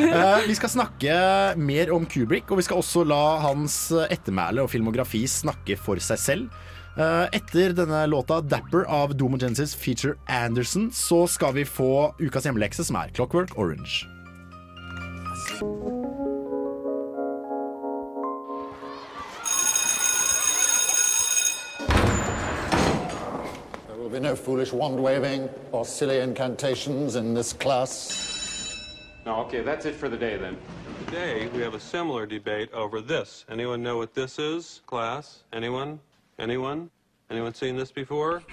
Eh, vi skal snakke mer om Kubrick, og vi skal også la hans ettermæle og filmografi snakke for seg selv. Eh, etter denne låta 'Dapper' av Domo Genesis feature Anderson, så skal vi få ukas hjemmelekse, som er Clockwork Orange. Will be no foolish wand waving or silly incantations in this class. No, okay, that's it for the day then. Today, we have a similar debate over this. Anyone know what this is, class? Anyone? Anyone? Anyone seen this before?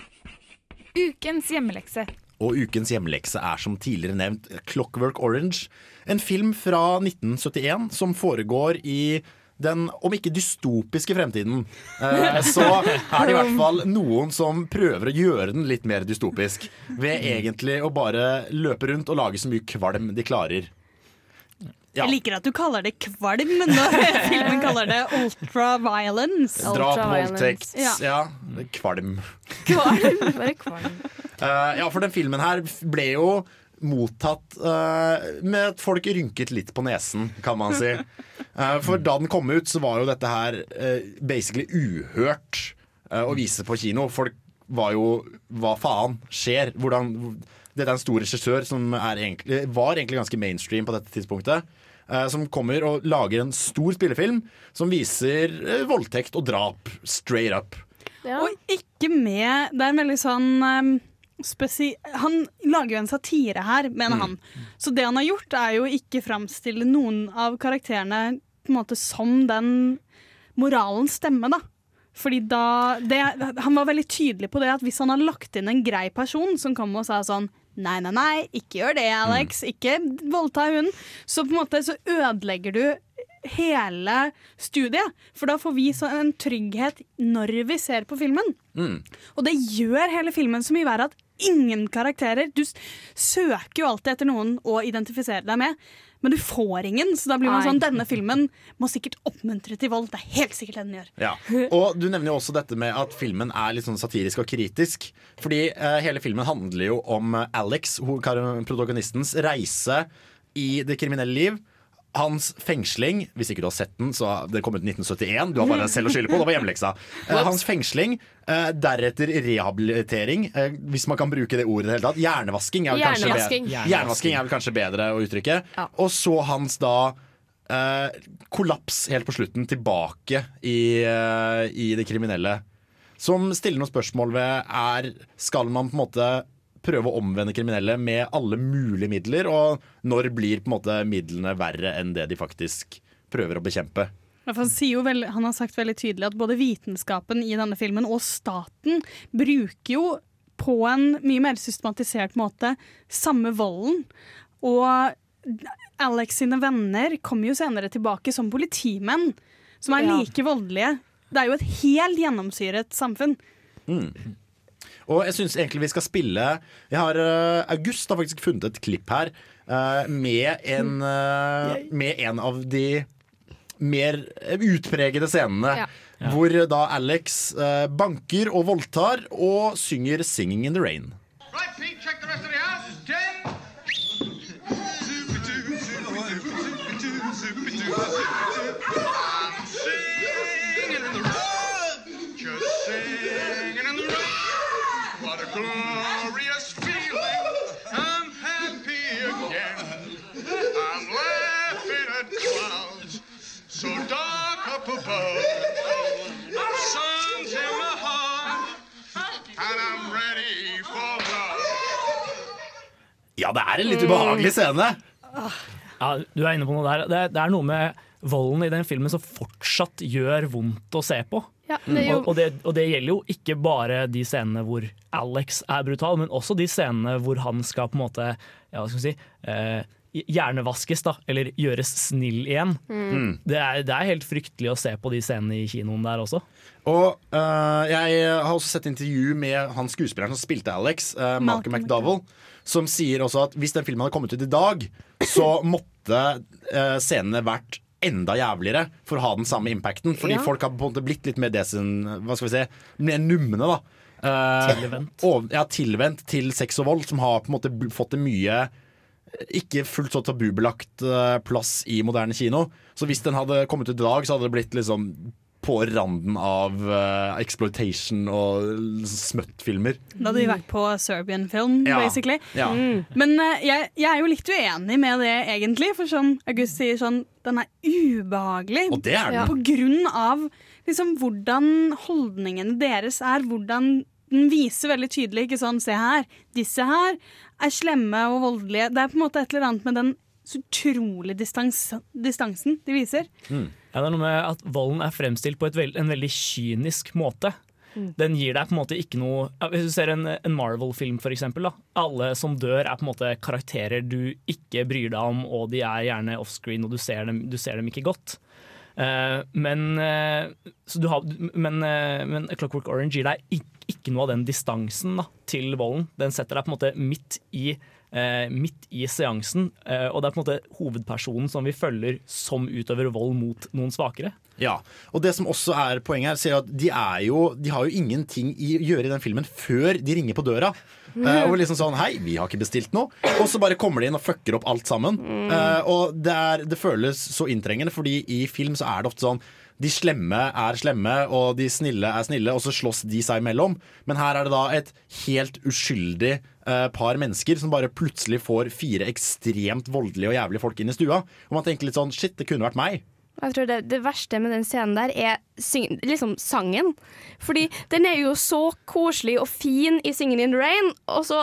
Ukens hjemmelekse. Og ukens hjemmelekse er som tidligere nevnt Clockwork Orange. En film fra 1971 som foregår i den, om ikke dystopiske fremtiden, eh, så er det i hvert fall noen som prøver å gjøre den litt mer dystopisk. Ved egentlig å bare løpe rundt og lage så mye kvalm de klarer. Ja. Jeg liker at du kaller det kvalm når filmen kaller det ultraviolence. Drap, voldtekt, Ja. ja. Kvalm. Kvalm? Bare kvalm. Eh, ja, for den filmen her ble jo mottatt uh, med at folk rynket litt på nesen, kan man si. Uh, for da den kom ut, så var jo dette her uh, basically uhørt eh, å vise på kino. Folk var jo Hva faen skjer? Hvordan Dette er en stor regissør som er egentlig, var egentlig ganske mainstream på dette tidspunktet. eh, som kommer og lager en stor spillefilm som viser voldtekt og drap straight up. Og ikke med Det er en veldig sånn um, spesi Han lager jo en satire her, mener Mm. han. Så det han har gjort, er jo ikke framstille noen av karakterene på en måte som den moralens stemme, da. Fordi da det, Han var veldig tydelig på det at hvis han har lagt inn en grei person som kom og sa sånn Nei, nei, nei, ikke gjør det, Alex. Ikke voldta hun. Så på en måte så ødelegger du hele studiet. For da får vi en trygghet når vi ser på filmen. Mm. Og det gjør hele filmen så mye verre at ingen karakterer Du søker jo alltid etter noen å identifisere deg med, men du får ingen. Så da blir man Nei. sånn Denne filmen må sikkert oppmuntre til vold. Det er helt sikkert det den gjør. Ja. Og du nevner jo også dette med at filmen er litt sånn satirisk og kritisk. Fordi eh, hele filmen handler jo om Alex, protagonistens, reise i det kriminelle liv. Hans fengsling, hvis ikke du har sett den, så den kom ut i 1971. Du har bare selv å skylde på. Det var hjemmeleksa. Eh, hans fengsling, eh, deretter rehabilitering, eh, hvis man kan bruke det ordet i det hele tatt. Hjernevasking er vel kanskje, Hjernevasking. be Hjernevasking er vel kanskje bedre å uttrykke. Ja. Og så hans da eh, kollaps helt på slutten, tilbake i, i det kriminelle. Som stiller noen spørsmål ved er Skal man på en måte prøve å omvende kriminelle med alle mulige midler, og når blir på en måte midlene verre enn det de faktisk prøver å bekjempe? Han, sier jo veldig, han har sagt veldig tydelig at både vitenskapen i denne filmen og staten bruker jo på en mye mer systematisert måte samme volden. Og Alex sine venner kommer jo senere tilbake som politimenn, som er like voldelige Det er jo et helt gjennomsyret samfunn. Mm. Og jeg syns egentlig vi skal spille Jeg har eh, August har faktisk funnet et klipp her eh, med en eh, Med en av de mer utpregede scenene. Ja. Hvor da Alex banker og voldtar og synger 'Singing in the Rain'. Right, Pete, check the rest of the house. Ten. I'm Ja, det er en litt ubehagelig scene. Ja, du er inne på noe der. Det er, det er noe med volden i den filmen som fortsatt gjør vondt å se på. Ja, det er jo- og, og, det, og det gjelder jo ikke bare de scenene hvor Alex er brutal, men også de scenene hvor han skal på en måte ja, hva skal vi si, eh, hjernevaskes, da, eller gjøres snill igjen. Mm. Det, er, det er helt fryktelig å se på de scenene i kinoen der også. Og uh, jeg har også sett intervju med han skuespilleren som spilte Alex, uh, Malcolm McDowell, som sier også at hvis den filmen hadde kommet ut i dag, så måtte eh, scenene vært enda jævligere for å ha den samme impacten. Fordi Ja. folk har på en måte blitt litt mer desen, hva skal vi si, mer numne, da. Eh, Tilvendt. og- ja, tilvendt til sex og vold, som har på en måte fått det mye ikke fullt så tabubelagt eh, plass i moderne kino. Så hvis den hadde kommet ut i dag, så hadde det blitt liksom på randen av uh, exploitation og smøttfilmer. Da hadde vi vært på Serbian film, Ja. basically. Ja. Mm. Men uh, jeg, jeg er jo litt uenig med det, egentlig. For som August sier, sånn, den er ubehagelig. Og det er den. På grunn av liksom, hvordan holdningene deres er. Hvordan den viser veldig tydelig ikke sånn, Se her, disse her er slemme og voldelige. Det er på en måte et eller annet med den så utrolig distans, distansen de viser. Ja, det er noe med at volden er fremstilt på et veld, en veldig kynisk måte. Mm. Den gir deg på en måte ikke noe ja, Hvis du ser en, en Marvel-film, eksempel. Alle som dør, er på en måte karakterer du ikke bryr deg om, og de er gjerne offscreen, og du ser dem, du ser dem ikke godt. Uh, men, uh, så du har, men, uh, men Clockwork Orange gir deg ikke, ikke noe av den distansen da, til volden. Den setter deg på en måte midt i, eh, midt i seansen, eh, og det er på en måte hovedpersonen som vi følger som utøver vold mot noen svakere. Ja, og det som også er poenget her, ser at de, er jo, de har jo ingenting i å gjøre i den filmen før de ringer på døra. Uh, og liksom sånn Hei, vi har ikke bestilt noe. Og så bare kommer de inn og fucker opp alt sammen. Uh, og det, er, det føles så inntrengende, fordi i film så er det ofte sånn de slemme er slemme, og de snille er snille, og så slåss de seg imellom. Men her er det da et helt uskyldig eh, par mennesker som bare plutselig får fire ekstremt voldelige og jævlige folk inn i stua. Og man tenker litt sånn Shit, det kunne vært meg. Jeg tror det, det verste med den scenen der er syng, liksom sangen. Fordi den er jo så koselig og fin i 'Singing in the Rain', og så,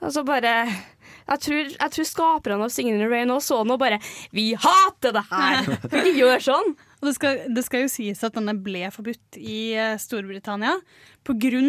og så bare jeg tror, jeg tror skaperne av 'Singing in the Rain' også så den og bare 'Vi hater det her!' Vi gjøre sånn. Og det skal, det skal jo sies at denne ble forbudt i eh, Storbritannia pga.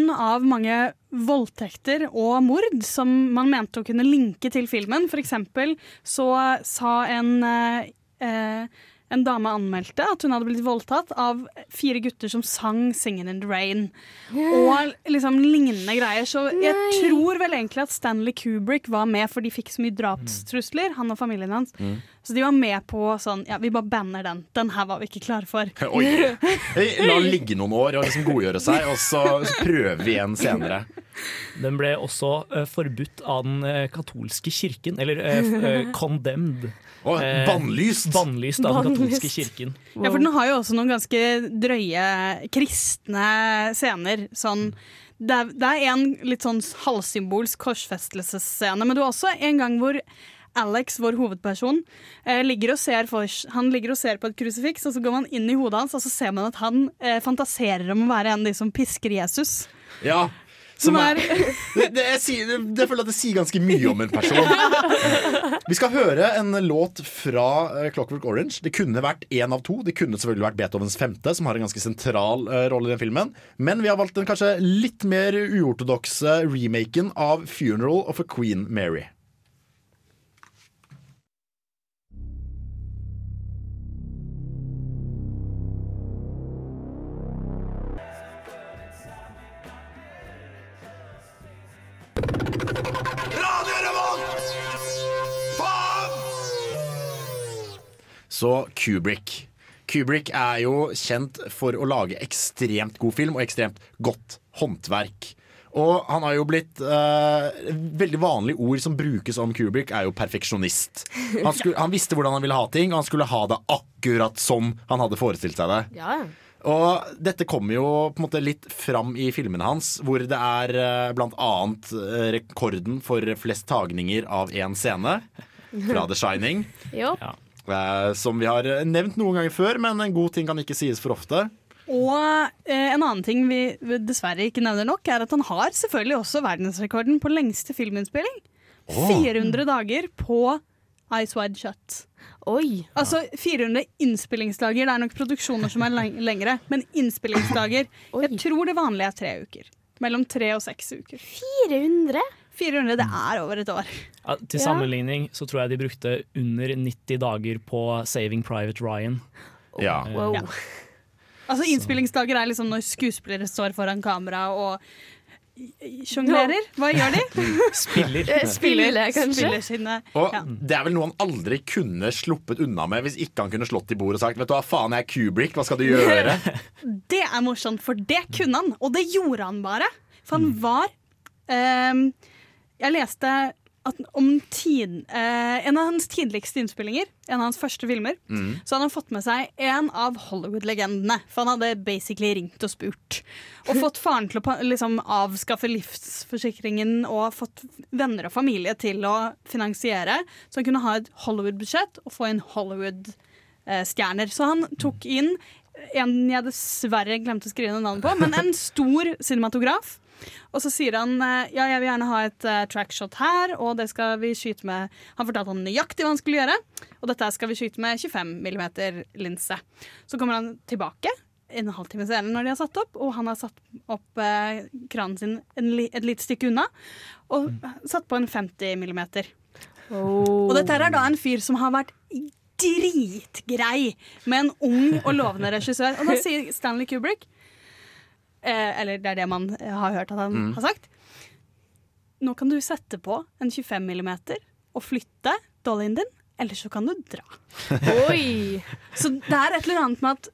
mange voldtekter og mord som man mente å kunne linke til filmen. For eksempel så sa en eh, eh, en dame anmeldte at hun hadde blitt voldtatt av fire gutter som sang 'Singin' in the Rain'. Og liksom lignende greier. Så jeg tror vel egentlig at Stanley Kubrick var med, for de fikk så mye drapstrusler, han og familien hans. Mm. Så de var med på sånn Ja, vi bare banner den. Den her var vi ikke klare for. Oi. Hey, La den ligge noen år og liksom godgjøre seg, og så, så prøver vi igjen senere. Den ble også uh, forbudt av den uh, katolske kirken, eller uh, condemned. Og Eh, bannlyst. Bannlyst av den katolske kirken. Ja, for den har jo også noen ganske drøye kristne scener. Sånn, det, er, det er en litt sånn halvsymbolsk korsfestelsesscene, men det er også en gang hvor Alex, vår hovedperson, eh, ligger og ser for, han ligger og ser på et krusifiks, og så går man inn i hodet hans, og så ser man at han eh, fantaserer om å være en av de som pisker Jesus. Ja. Som er det, jeg, sier, det, jeg føler at det sier ganske mye om en person. Vi skal høre en låt fra eh, Clockwork Orange. Det kunne vært én av to. Det kunne selvfølgelig vært Beethovens femte, som har en ganske sentral eh, rolle i den filmen. Men vi har valgt den kanskje litt mer uortodokse remaken av 'Funeral of a Queen Mary'. Så Kubrick. Kubrick er jo kjent for å lage ekstremt god film og ekstremt godt håndverk. Og han har jo blitt uh, Veldig vanlige ord som brukes om Kubrick, er jo perfeksjonist. Han, skulle, han visste hvordan han ville ha ting, og han skulle ha det akkurat som han hadde forestilt seg det. Ja, ja. Og dette kommer jo på en måte litt fram i filmene hans, hvor det er uh, blant annet eh, rekorden for flest tagninger av én scene fra The Shining. Jo. Eh, Som vi har nevnt noen ganger før, men en god ting kan ikke sies for ofte. Og eh, en annen ting vi vi dessverre ikke nevner nok, er at han har selvfølgelig også verdensrekorden på lengste filminnspilling. Oh. 400 dager på Eyes Wide Shut. Oi. Altså 400 innspillingsdager. Det er nok produksjoner som er lengre, men innspillingsdager Jeg tror det vanlige er tre uker. Mellom tre og seks uker. 400? 400, Det er over et år. Ja, til sammenligning så tror jeg de brukte under 90 dager på Saving Private Ryan. Ja. Wow. Ja. Altså Innspillingsdager er liksom når skuespillere står foran kamera og sjonglerer. Hva gjør de? Spiller. Eh, spiller, kanskje? Spiller sine Og ja. det er vel noe han aldri kunne sluppet unna med hvis ikke han kunne slått i bordet og sagt Vet du hva, faen, jeg er Kubrick, hva skal du gjøre? Det er morsomt, for det kunne han, og det gjorde han bare. For han var ehm, Jeg leste tid, eh, en av hans tidligste innspillinger, en av hans første filmer, Mm. så hadde han fått med seg en av Hollywood-legendene. For han hadde basically ringt og spurt. Og fått faren til å liksom, avskaffe livsforsikringen og fått venner og familie til å finansiere, så han kunne ha et Hollywood-budsjett og få inn Hollywood-stjerner. Så han tok inn en jeg dessverre glemte å skrive navnet på, men en stor cinematograf. Og så sier han eh, ja, jeg vil gjerne ha et uh, trackshot her, og det skal vi skyte med Han fortalte han nøyaktig hva han skulle gjøre, og dette skal vi skyte med 25 mm linse. Så kommer han tilbake en halvtime senere når de har satt opp, og han har satt opp eh, kranen sin li et lite stykke unna, og satt på en 50 mm. Og dette er da en fyr som har vært dritgrei med en ung og lovende regissør. Og da sier Stanley Kubrick eh, Eller det er det man har hørt at han Mm. har sagt. Nå kan du sette på en 25 mm og flytte dollyen din, eller så kan du dra. Oi! Så det er et eller annet med at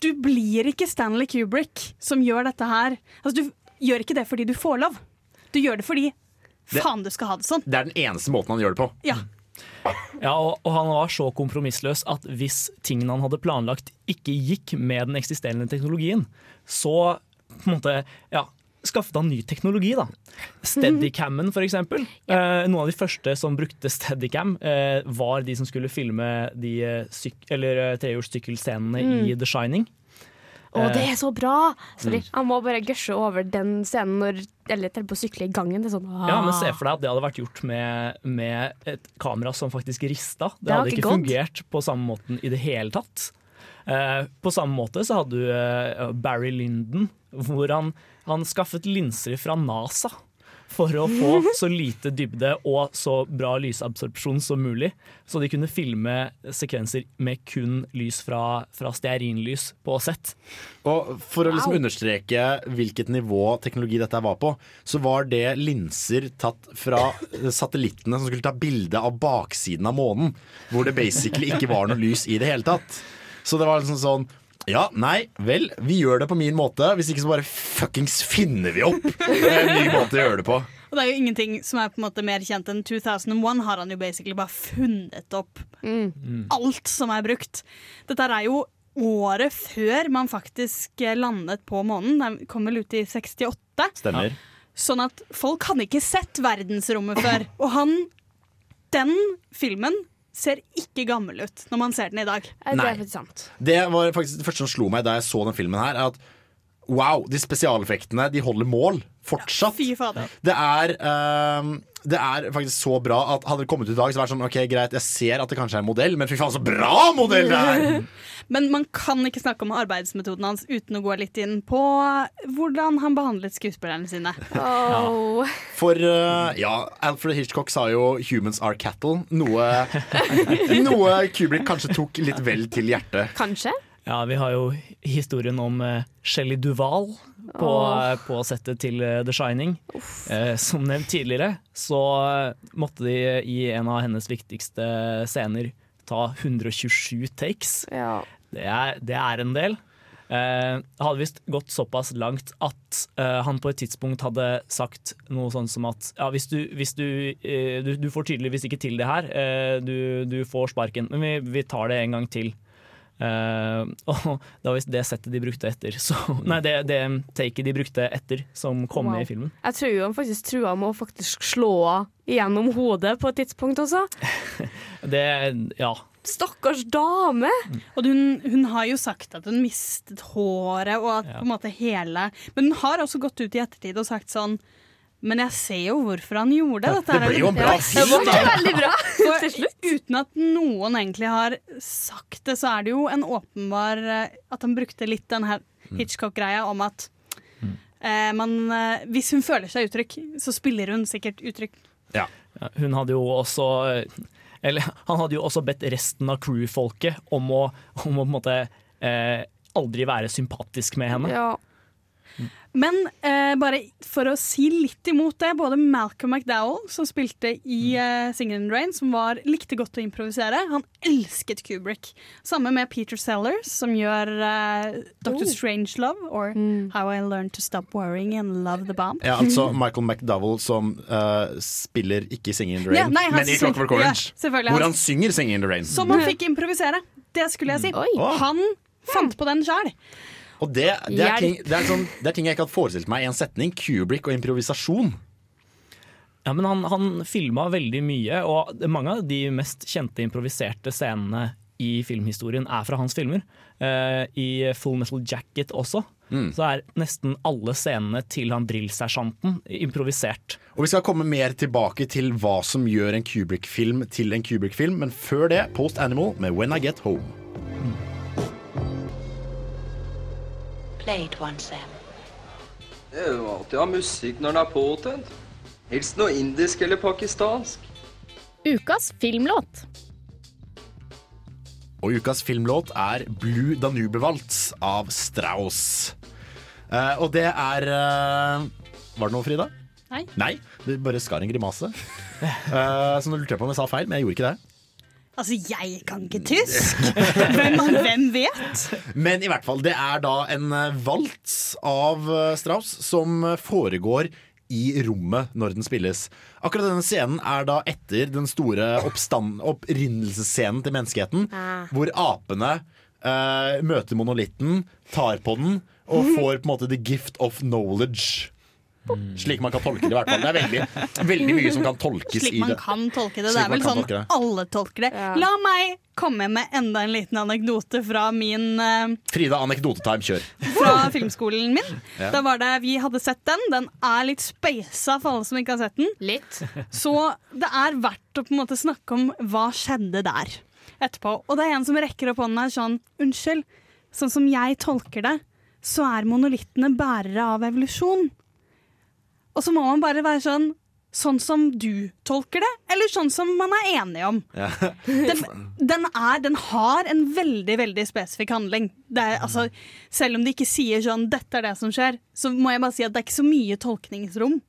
du blir ikke Stanley Kubrick som gjør dette her. Altså, du gjør ikke det fordi du får lov. Du gjør det fordi Det- faen, du skal ha det sånn. Det er den eneste måten han gjør det på. Ja. Ja, og, og han var så kompromissløs at hvis tingene han hadde planlagt ikke gikk med den eksisterende teknologien, så på en måte, ja, skaffet han ny teknologi. da. Steadicammen, for eksempel. Eh, noen av de første som brukte Steadicam, eh, var de som skulle filme de eh, eller, eh, trehjulssykkelscenene Mm. i The Shining. Å, det Eh, er så bra! Sorry. Mm. Han må bare gushe over den scenen når Elliot holder på å sykle i gangen. Det er sånn, Ja, men se for deg at det hadde vært gjort med, med et kamera som faktisk rista. Det, Det hadde ikke ikke fungert på samme måten i det hele tatt. Eh, på samme måte så hadde du eh, Barry Lyndon, hvor han, han skaffet linser fra NASA. For å få så lite dybde og så bra lysabsorpsjon som mulig. Så de kunne filme sekvenser med kun lys fra, fra stearinlys på sett. Og For å liksom Wow. understreke hvilket nivå teknologi dette var på, så var det linser tatt fra satellittene som skulle ta bilde av baksiden av månen. Hvor det basically ikke var noe lys i det hele tatt. Så det var liksom sånn ja, nei, vel, vi gjør det på min måte. Hvis ikke så bare fuckings finner vi opp en ny måte å gjøre det på. Og det er jo ingenting som er på en måte mer kjent enn 2001 har han jo basically bare funnet opp alt som er brukt. Dette er jo året før man faktisk eh, landet på månen. Den kom vel ut i 68. Stemmer. Sånn at folk hadde ikke sett verdensrommet før. Og han Den filmen ser ikke gammel ut når man ser den i dag. Det Nei. er faktisk sant. Det var faktisk det første som slo meg da jeg så den filmen her, er at wow, de spesialeffektene de holder mål fortsatt. Fy fader. Det er, ehm, det er faktisk så bra at hadde det kommet ut i dag, så var det sånn OK, greit, jeg ser at det kanskje er en modell, men fy faen, så bra modell det er! Men man kan ikke snakke om arbeidsmetoden hans uten å gå litt inn på hvordan han behandlet skuespillerne sine. For uh, ja, Alfred Hitchcock sa jo 'humans are cattle', noe, noe Kubrick kanskje tok litt vel til hjertet. Kanskje? Ja, vi har jo historien om uh, Shelley Duval på, Åh. på settet til eh, The Shining. Eh, som nevnt tidligere, så eh, måtte de i en av hennes viktigste scener ta 127 takes. Det, er, det er en del. Eh, hadde visst gått såpass langt at eh, han på et tidspunkt hadde sagt noe sånn som at ja, hvis, du, hvis du, eh, du, du får tydeligvis ikke til det her, eh, du, du får sparken, men vi, vi tar det en gang til. Eh, og det var visst det settet de brukte etter. Så, nei, det, det taket de brukte etter, som kom Wow. med i filmen. Jeg tror han faktisk trua med å faktisk slå henne gjennom hodet på et tidspunkt også. Det, ja. Stakkars dame! Og hun, hun har jo sagt at hun mistet håret og at Ja. på en måte hele Men hun har også gått ut i ettertid og sagt sånn men jeg ser jo hvorfor han gjorde dette. Det blir jo en bra film, Det da. veldig bra For til slutt. Uten at noen egentlig har sagt det, så er det jo en åpenbar eh, At han brukte litt den her Hitchcock-greia om at eh, man, eh, Hvis hun føler seg utrygg, så spiller hun sikkert utrygg. Ja, Hun hadde jo også Eller han hadde jo også bedt resten av crewfolket om å, om å på en måte eh, aldri være sympatisk med henne. Ja. Men eh, bare for å si litt imot det, både Malcolm McDowell, som spilte i eh, Singing in the Rain, som var, likte godt å improvisere, han elsket Kubrick. Samme med Peter Sellers, som gjør eh, Dr. Oh. Strangelove, or How I Learned to Stop Worrying and Love the Bomb. Ja, altså Michael McDowell som uh, spiller ikke 'Singing in the Rain', Ja, nei, men i Clockwork Orange. ja, hvor Han- han synger 'Singing in the Rain'. Som han fikk improvisere. Det skulle jeg si. Oi. Han fant på den sjøl. Og det, det, er ting, det, er sånn, det er ting jeg ikke hadde forestilt meg i en setning. Kubrick og improvisasjon. Ja, men han, han filma veldig mye, og mange av de mest kjente improviserte scenene i filmhistorien er fra hans filmer. Uh, I Full Metal Jacket også. Så er nesten alle scenene til han drillsersjanten improvisert. Og Vi skal komme mer tilbake til hva som gjør en Kubrick-film til en Kubrick-film, men før det Post Animal med 'When I Get Home'. Play it once, Sam. Det er jo alltid å ha musikk når den er påtent. Helst noe indisk eller pakistansk. Ukas filmlåt. Og ukas filmlåt er 'Blue Danube-waltz' av Strauss. Eh, og det er eh, Var det noe, Frida? Nei. Nei, Du bare skar en grimase. Eh, så nå lurte jeg på om jeg sa feil, men jeg gjorde ikke det. Altså, jeg kan ikke tysk! Hvem, hvem vet? Men i hvert fall, det er da en eh, valts av eh, Strauss som foregår i rommet når den spilles. Akkurat denne scenen er da etter den store opprinnelsesscenen til menneskeheten, Ah. hvor apene eh, møter monolitten, tar på den og får på en måte the gift of knowledge. Slik man kan tolke det, i hvert fall. Det er veldig, veldig mye som kan tolkes Slik i man kan tolke det. Slik Det er vel sånn tolke alle tolker det. La meg komme med enda en liten anekdote fra min uh, Frida, anekdotetime, kjør. Fra filmskolen min. Ja. Da var det, Vi hadde sett den. Den er litt speisa for alle som ikke har sett den. Litt. Så det er verdt å på en måte snakke om hva skjedde der etterpå. Og det er en som rekker opp hånden sånn Unnskyld, sånn som jeg tolker det, så er monolittene bærere av evolusjon. Og så må man bare være sånn Sånn som du tolker det, eller sånn som man er enig om. Den, den, er, den har en veldig veldig spesifikk handling. Det er, altså, selv om de ikke sier sånn 'dette er det som skjer', så må jeg bare si at det er ikke så mye tolkningsrom.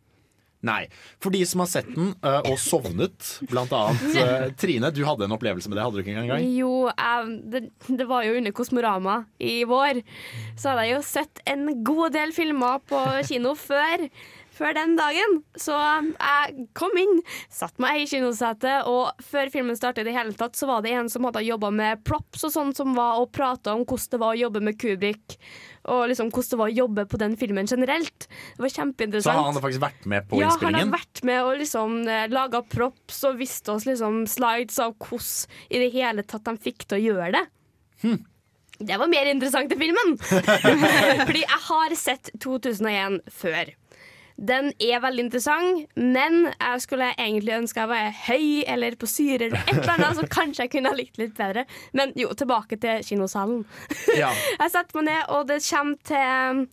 Nei. For de som har sett den uh, og sovnet, blant annet Uh, Trine, du hadde en opplevelse med det, hadde du ikke engang? Jo, um, det, det var jo under Kosmorama i vår. Så hadde jeg jo sett en god del filmer på kino før. Før den dagen. Så jeg kom inn, satt meg i kinosetet, og før filmen startet i det hele tatt, så var det en som hadde jobba med props og sånn, som var og prata om hvordan det var å jobbe med Kubrick. Og liksom hvordan det var å jobbe på den filmen generelt. Det var kjempeinteressant. Så han hadde faktisk vært med på ja, han hadde har vært med og liksom eh, laga props og viste oss liksom slides av hvordan i det hele tatt de fikk til å gjøre det. Hm. Det var mer interessant i filmen! Fordi jeg har sett 2001 før. Den er veldig interessant, men jeg skulle egentlig ønske jeg var høy eller på syre eller et eller annet, så kanskje jeg kunne ha likt litt bedre. Men jo, tilbake til kinosalen. Ja. Jeg setter meg ned, og det kommer til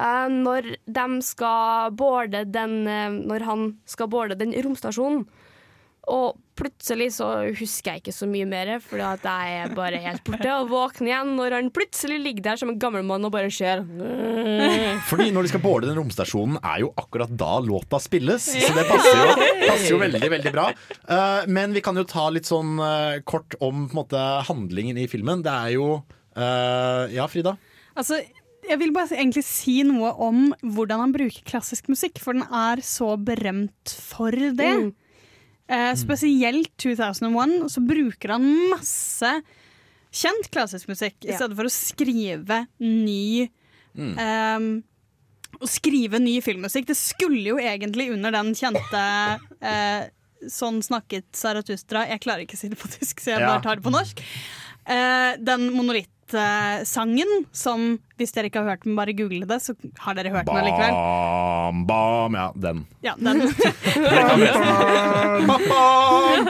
uh, når de skal boarde den uh, Når han skal boarde den romstasjonen. Og plutselig så husker jeg ikke så mye mer, fordi jeg er bare helt borte. Og våkner igjen når han plutselig ligger der som en gammel mann og bare ser. Fordi når de skal boarde den romstasjonen, er jo akkurat da låta spilles. Så det passer jo, passer jo veldig, veldig bra. Eh, men vi kan jo ta litt sånn eh, kort om på en måte, handlingen i filmen. Det er jo eh, Ja, Frida? Altså, jeg vil bare egentlig si noe om hvordan han bruker klassisk musikk, for den er så berømt for det. Mm. Eh, spesielt 2001, så bruker han masse kjent klassisk musikk i stedet for å skrive ny Mm. ehm, Å skrive ny filmmusikk. Det skulle jo egentlig under den kjente eh, Sånn snakket Saratustra Jeg klarer ikke å si det på tysk, så jeg bare tar det på norsk. Eh, den monolittsangen som, hvis dere ikke har hørt den, bare google det, så har dere hørt den allikevel. Bam, bam, ja, den. Ja, den. Bam, bam.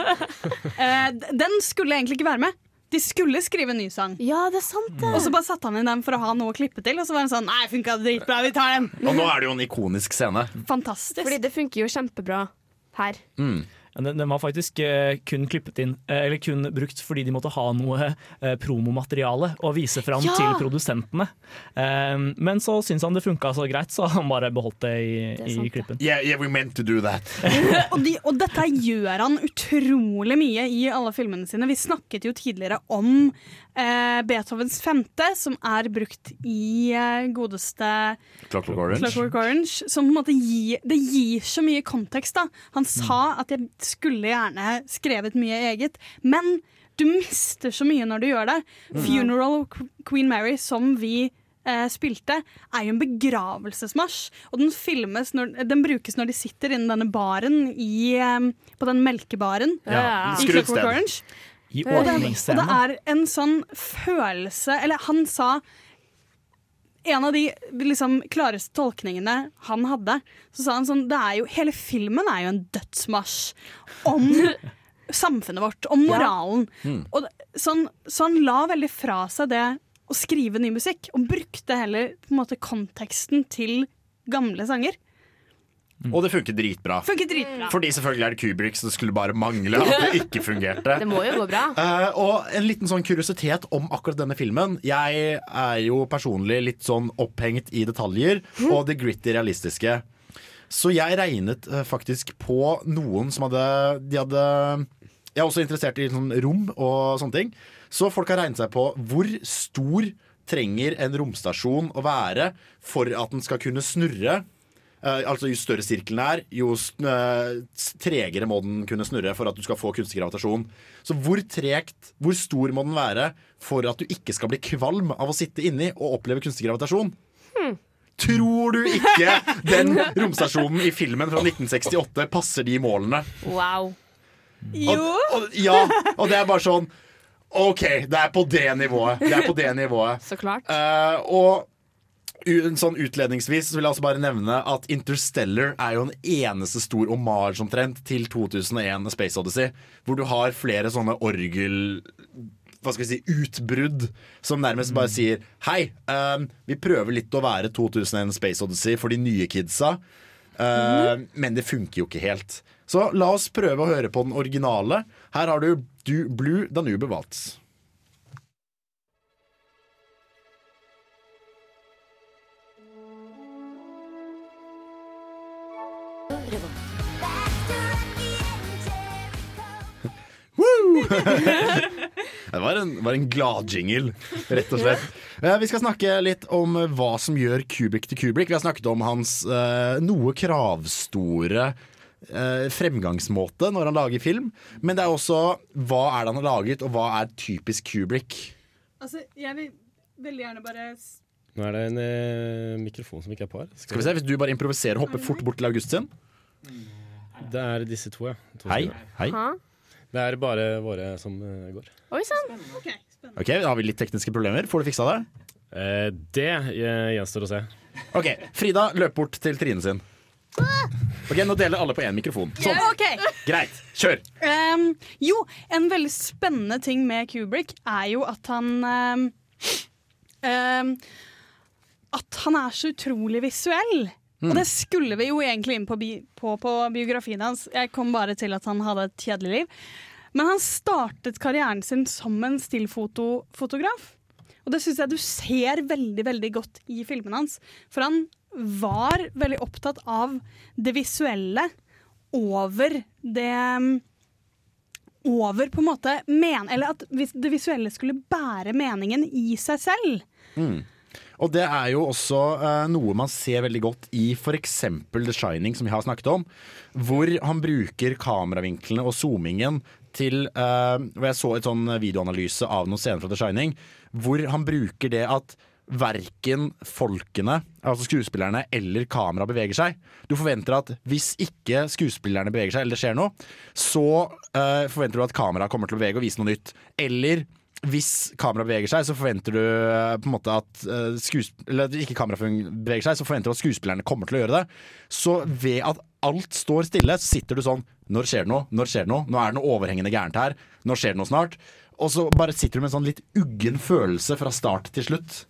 Den skulle egentlig ikke være med. De skulle skrive en ny sang. Ja, det er sant det. Og så bare satte han inn den for å ha noe å klippe til, og så var han sånn Nei, funka dritbra, vi tar den. Og nå er det jo en ikonisk scene. Fantastisk. Fordi det funker jo kjempebra her. Mm. Den, den var faktisk eh, kun klippet inn, eh, eller kun brukt fordi de måtte ha noe eh, promomateriale å vise fram Ja! til produsentene. Eh, men så syntes han det funka så greit, så han bare beholdt det i, i klippen. Yeah, yeah, we meant to do that. og, de, og dette gjør han utrolig mye i alle filmene sine. Vi snakket jo tidligere om eh, Beethovens femte, som er brukt i eh, godeste Clockwork Orange. Clockwork Orange. Som på en måte gir, det gir så mye kontekst. da Han sa at jeg skulle gjerne skrevet mye eget, men du mister så mye når du gjør det. Mm. 'Funeral of Queen Mary', som vi eh, spilte, er jo en begravelsesmarsj. Og den filmes når, Den brukes når de sitter innen denne baren i, eh, på den melkebaren Ja, i Clockwork. Orange. I Og det, og det er en sånn følelse Eller han sa en av de liksom, klareste tolkningene han hadde, så sa han sånn det er jo, Hele filmen er jo en dødsmarsj om samfunnet vårt, om moralen. Mm. Og sånn, så han la veldig fra seg det å skrive ny musikk, og brukte heller på en måte konteksten til gamle sanger. Og det funker dritbra. Funker dritbra. Fordi selvfølgelig er det Kubrick, så det skulle bare mangle at det ikke fungerte. Det må jo gå bra. Uh, og en liten sånn kuriositet om akkurat denne filmen. Jeg er jo personlig litt sånn opphengt i detaljer og det gritty realistiske. Så jeg regnet uh, faktisk på noen som hadde De hadde Jeg er også interessert i sånn rom og sånne ting. Så folk har regnet seg på hvor stor trenger en romstasjon å være for at den skal kunne snurre. Eh, altså Jo større sirkelen er, jo eh, tregere må den kunne snurre for at du skal få kunstig gravitasjon. Så hvor tregt, hvor stor må den være for at du ikke skal bli kvalm av å sitte inni og oppleve kunstig gravitasjon? Tror du ikke den romstasjonen i filmen fra 1968 passer de målene? Wow. Og, og, ja, og det er bare sånn OK, det er på det nivået. Det er på det nivået. Så klart. Uh, og sånn utledningsvis så vil jeg også bare nevne at Interstellar er jo en eneste stor omasj omtrent til 2001 Space Odyssey, hvor du har flere sånne orgel... Hva skal vi si, utbrudd som nærmest bare sier Hei, um, vi prøver litt å være 2001 Space Odyssey for de nye kidsa, eh, men det funker jo ikke helt. Så la oss prøve å høre på den originale. Her har du, du Blue Danube Waltz. det var en, var en gladjingle, rett og slett. Eh, Vi skal snakke litt om hva som gjør Kubrick til Kubrick. Vi har snakket om hans eh, noe kravstore eh, fremgangsmåte når han lager film. Men det er også hva er det han har laget, og hva er typisk Kubrick. Altså, jeg vil veldig gjerne bare Nå er det en eh, mikrofon som ikke er på her. Skal vi se, Hvis du bare improviserer og hopper fort bort til August sin. Det er disse to, ja. To Hei, hei. Hæ? Det er bare våre som eh, går. Oi sann. Ok, Har vi litt tekniske problemer? Får du fiksa det? Eh, det eh, gjenstår å se. Ok, Frida, løp bort til Trine sin. Ok, Nå deler alle på én mikrofon. Sånn. Ok. Greit, kjør! Um, jo, en veldig spennende ting med Kubrick er jo at han um, um, At han er så utrolig visuell. Og det skulle vi jo egentlig inn på, bi på, på biografien hans. Jeg kom bare til at han hadde et kjedelig liv. Men han startet karrieren sin som en stillfotograf. Og det syns jeg du ser veldig veldig godt i filmene hans. For han var veldig opptatt av det visuelle over det Over på en måte men, Eller at det visuelle skulle bære meningen i seg selv. Mm. Og det er jo også eh, noe man ser veldig godt i f.eks. The Shining, som vi har snakket om. Hvor han bruker kameravinklene og zoomingen til eh, Og jeg så et sånn videoanalyse av noen scener fra The Shining, hvor han bruker det at verken folkene, altså skuespillerne, eller kamera beveger seg. Du forventer at hvis ikke skuespillerne beveger seg, eller det skjer noe, så eh, forventer du at kameraet kommer til å bevege og vise noe nytt. Eller hvis kameraet beveger seg, så forventer du eh, på en måte at eh, eller ikke kameraet beveger seg, så forventer du at skuespillerne kommer til å gjøre det. Så ved at alt står stille, så sitter du sånn Når skjer det noe? Når skjer det noe? Nå er det noe overhengende gærent her. Nå skjer det noe snart. Og så bare sitter du med en sånn litt uggen følelse fra start til slutt.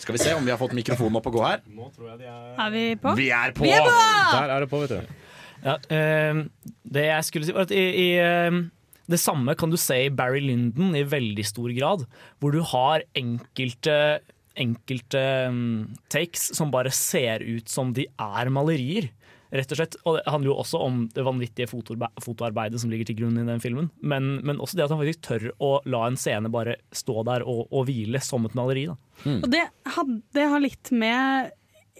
Skal vi se om vi har fått mikrofonen opp og gå her. Er vi på? Vi er på! Vi er på! Der er det på, vet du. Ja, eh, det jeg skulle si var at i, i eh, det samme kan du se i Barry Lyndon i veldig stor grad, hvor du har enkelte enkelte mm, takes som bare ser ut som de er malerier. Rett og slett. Og det handler jo også om det vanvittige fotoarbeidet som ligger til grunn i den filmen. Men, men også det at han faktisk tør å la en scene bare stå der og, og hvile som et maleri. Da. Og det, det har litt med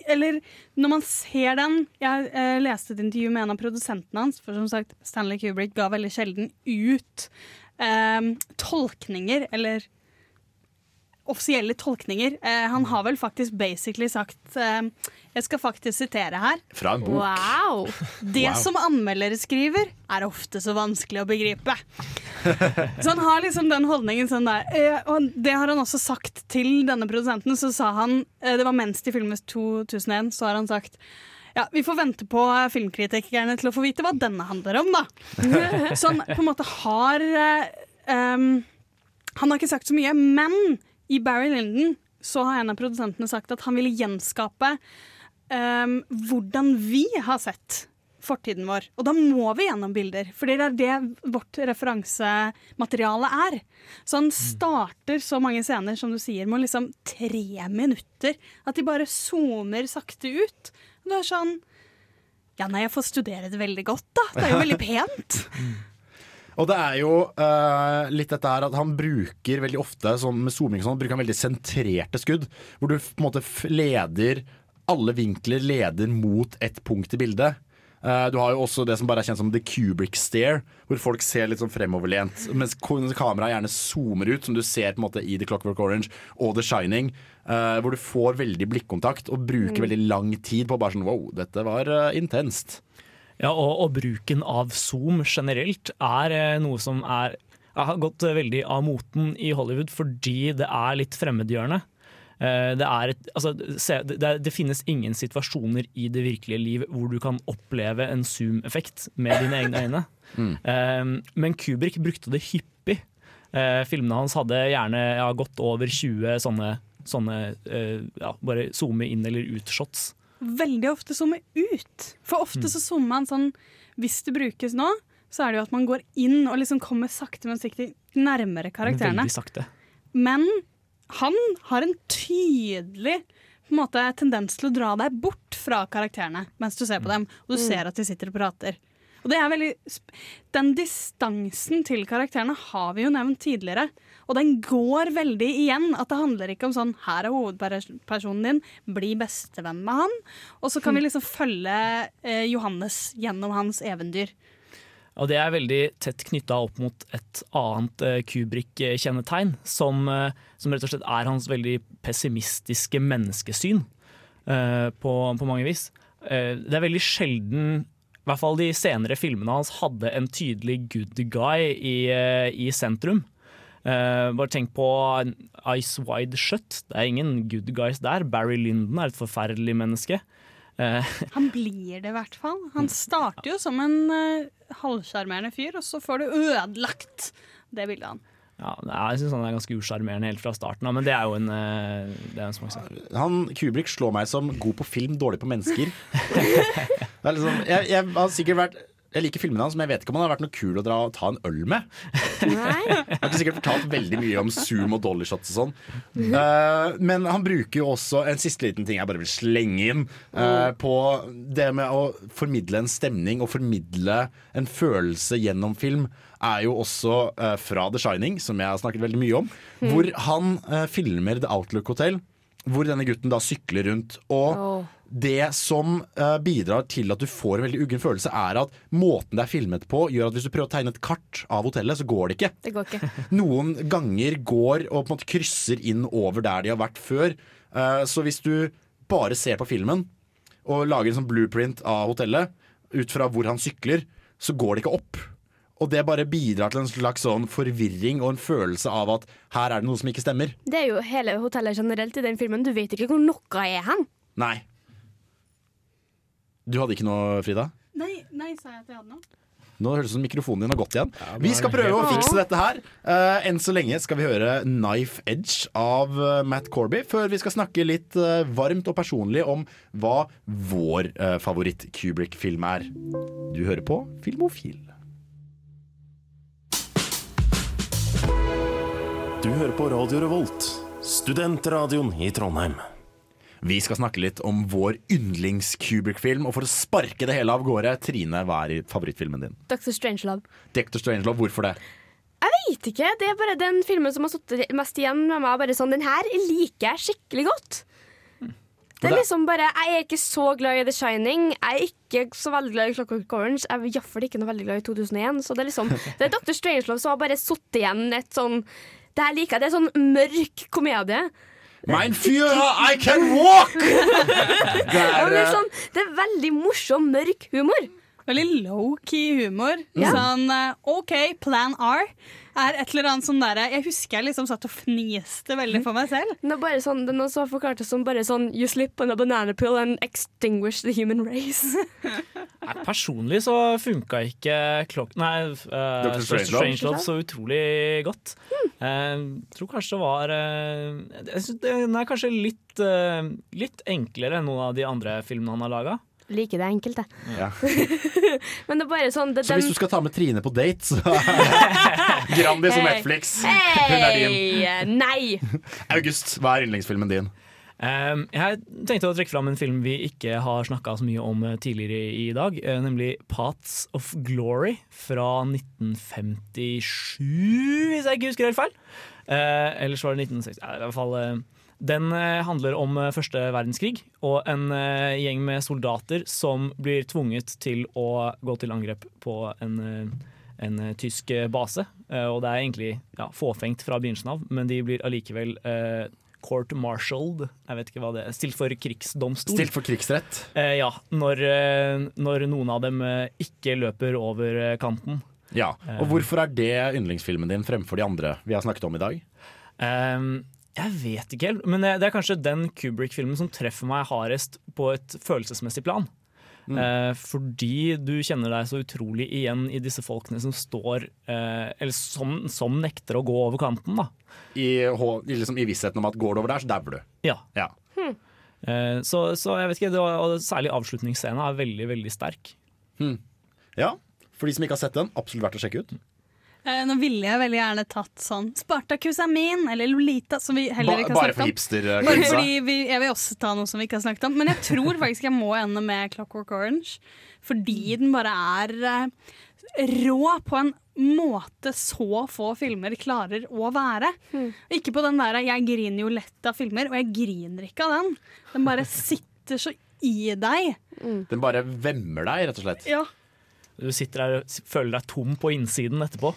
Eller når man ser den Jeg eh, leste et intervju med en av produsentene hans, for som sagt, Stanley Kubrick ga veldig sjelden ut eh, tolkninger, eller offisielle tolkninger. Eh, han har vel faktisk basically sagt eh, Jeg skal faktisk sitere her. Fra en bok. Wow! Det Wow. som anmeldere skriver, er ofte så vanskelig å begripe. Så han har liksom den holdningen sånn der. Eh, og det har han også sagt til denne produsenten. Så sa han, eh, det var mens de filmet 2001, så har han sagt ja, Vi får vente på filmkritikerne til å få vite hva denne handler om, da. Så han på en måte har eh, um, Han har ikke sagt så mye, men i Barry Lyndon så har en av produsentene sagt at han ville gjenskape um, hvordan vi har sett fortiden vår. Og da må vi gjennom bilder, for det er det vårt referansemateriale er. Så han starter så mange scener, som du sier, med liksom tre minutter. At de bare zoomer sakte ut. Og det er sånn Ja, nei, jeg får studere det veldig godt, da. Det er jo veldig pent. Og det er jo uh, litt dette her at han bruker veldig ofte sånn med zooming sånn, bruker han veldig sentrerte skudd. Hvor du på en måte leder Alle vinkler leder mot et punkt i bildet. Eh, du har jo også det som bare er kjent som the Kubrick stare, hvor folk ser litt sånn fremoverlent. Mens kameraet gjerne zoomer ut, som du ser på en måte i The Clockwork Orange og The Shining. eh, hvor du får veldig blikkontakt og bruker Mm. veldig lang tid på bare sånn wow, dette var intenst. Ja, og, og bruken av zoom generelt er eh, noe som er har gått eh, veldig av moten i Hollywood fordi det er litt fremmedgjørende. Eh, Det, et, altså, det, det, finnes ingen situasjoner i det virkelige liv hvor du kan oppleve en zoom-effekt med dine egne øyne. Mm. Eh, Men Kubrick brukte det hyppig. Filmene hans hadde gjerne ja, godt over 20 sånne, sånne ja, bare zoome inn eller ut-shots. Veldig ofte zoome ut. For ofte så zoomer man sånn Hvis det brukes nå, så er det jo at man går inn og liksom kommer sakte, men sikkert nærmere karakterene. Veldig sakte. Men han har en tydelig på en måte, tendens til å dra deg bort fra karakterene mens du ser på dem, og du Mm. ser at de sitter og prater. Og det er veldig, Den distansen til karakterene har vi jo nevnt tidligere, og den går veldig igjen. At det handler ikke om sånn 'her er hovedpersonen din, bli bestevenn med han', og så kan vi liksom følge eh, Johannes gjennom hans eventyr. Og det er veldig tett knytta opp mot et annet eh, Kubrick-kjennetegn, som, eh, som rett og slett er hans veldig pessimistiske menneskesyn eh, på, på mange vis. Eh, det er veldig sjelden i hvert fall de senere filmene hans hadde en tydelig good guy i, i sentrum. Eh, bare tenk på Ice Wide Shut. Det er ingen good guys der. Barry Lyndon er et forferdelig menneske. Eh, Han blir det i hvert fall. Han starter jo som en uh, halvsjarmerende fyr, og så får du ødelagt det bildet han. Ja, jeg syns han er ganske usjarmerende helt fra starten av, men det er jo en, det er en smaksak. Han Kubrick slår meg som god på film, dårlig på mennesker. det er liksom, jeg, jeg har sikkert vært jeg liker filmene hans, men jeg vet ikke om han har vært noe kul å dra og ta en øl med. Nei. Jeg har ikke sikkert fortalt veldig mye om Zoom og dollarshots og sånn. Uh, men han bruker jo også en siste liten ting jeg bare vil slenge inn. eh, på det med å formidle en stemning og formidle en følelse gjennom film. Er jo også uh, fra The Shining, som jeg har snakket veldig mye om. Mm. Hvor han filmer The Outlook Hotel. Hvor denne gutten da sykler rundt. Og det som uh, bidrar til at du får en veldig uggen følelse, er at måten det er filmet på, gjør at hvis du prøver å tegne et kart av hotellet, så går det ikke. Det går ikke. Noen ganger går og på en måte krysser inn over der de har vært før. Uh, så hvis du bare ser på filmen og lager en sånn blueprint av hotellet ut fra hvor han sykler, så går det ikke opp. Og det bare bidrar til en slags sånn forvirring og en følelse av at her er det noe som ikke stemmer. Det er jo hele hotellet generelt i den filmen. Du vet ikke hvor noe er hen. Nei. Du hadde ikke noe, Frida? Nei, nei, sa jeg at jeg hadde noe? Nå høres det som mikrofonen din har gått igjen. Ja, vi skal prøve å fikse dette her. Uh, enn så lenge skal vi høre 'Knife Edge' av eh, Matt Corby, før vi skal snakke litt uh, varmt og personlig om hva vår uh, favoritt-Kubrick-film er. Du hører på Filmofil. Du hører på Radio Revolt, studentradioen i Trondheim. Vi skal snakke litt om vår yndlings-Kubrick-film, og for å sparke det hele av gårde, Trine, hva er favorittfilmen din? Dr. Strangelove. Dr. Strangelove, hvorfor det? Jeg vet ikke. Det er bare den filmen som har sittet mest igjen med meg. Bare sånn, Den her liker jeg skikkelig godt. Det er liksom bare, Jeg er ikke så glad i The Shining. Jeg er ikke så veldig glad i Clockwork Orange. Jeg er iallfall ikke noe veldig glad i 2001. Så det er liksom Det er Dr. Strangelove som har bare sittet igjen et sånn Det her liker jeg. Det er sånn mørk komedie. Mein Führer, I can walk! Det er, er, eh, sånn, det er veldig morsom, mørk humor. Veldig low-key humor. Ja. Sånn eh, OK, plan R er et eller annet sånn derre Jeg husker jeg liksom satt og fniste veldig for meg selv. Det er bare sånn, det er noe som forklart som bare sånn You slip on a banana pill and extinguish the human race. Nei, Personlig så funka ikke klokk... Nei, uh, Dr. Love så utrolig godt. Eh, tror kanskje det var eh, Jeg synes Den er kanskje litt, eh, litt enklere enn noen av de andre filmene han har laga. Liker det enkelt, jeg. Ja. Men det er bare sånn det, Så hvis du skal ta med Trine på date, så Grandis og Hey. Netflix. Hun er din. Nei! August, hva er yndlingsfilmen din? Um, jeg tenkte å trekke fram en film vi ikke har snakka så mye om eh, tidligere i, dag, eh, nemlig 'Paths of Glory' fra 1957, hvis jeg ikke husker helt feil. Eh, ellers var det 1960 i hvert fall, Den handler om første verdenskrig og en gjeng med soldater som blir tvunget til å gå til angrep på en, en tysk base. Og det er egentlig ja, fåfengt fra begynnelsen av, men de blir allikevel eh, court-martialed. Jeg vet ikke hva det er. Stilt for krigsdomstol. Stilt for krigsrett. Eh, ja, når, eh, når noen av dem eh, ikke løper over eh, kanten. Ja, Og hvorfor er det yndlingsfilmen din fremfor de andre vi har snakket om i dag? Ehm, jeg vet ikke helt, men det, det er kanskje den Kubrick-filmen som treffer meg hardest på et følelsesmessig plan. Mm. Eh, fordi du kjenner deg så utrolig igjen i disse folkene som står eh, Eller som, som nekter å gå over kanten, da. I, i liksom, I vissheten om at går du over der, så dauer du. Ja. Ja. Eh, så, så jeg vet ikke, det var, og særlig avslutningsscenen er veldig, veldig sterk. Hmm. ja. For de som ikke har sett den, absolutt verdt å sjekke ut. Eh, nå ville jeg veldig gjerne tatt sånn Spartacus er min, eller Lolita, som vi heller ikke har bare snakket for om. hipster, Bare kidsa. fordi vi, Jeg vil også ta noe som vi ikke har snakket om. Men jeg tror faktisk jeg må ende med Clockwork Orange. Fordi den bare er eh, rå på en måte så få filmer klarer å være. Ikke på den der 'jeg griner jo lett av filmer', og jeg griner ikke av den. Den bare sitter så i deg. Den bare vemmer deg, rett og slett. Ja. Du sitter der og føler deg tom på innsiden etterpå.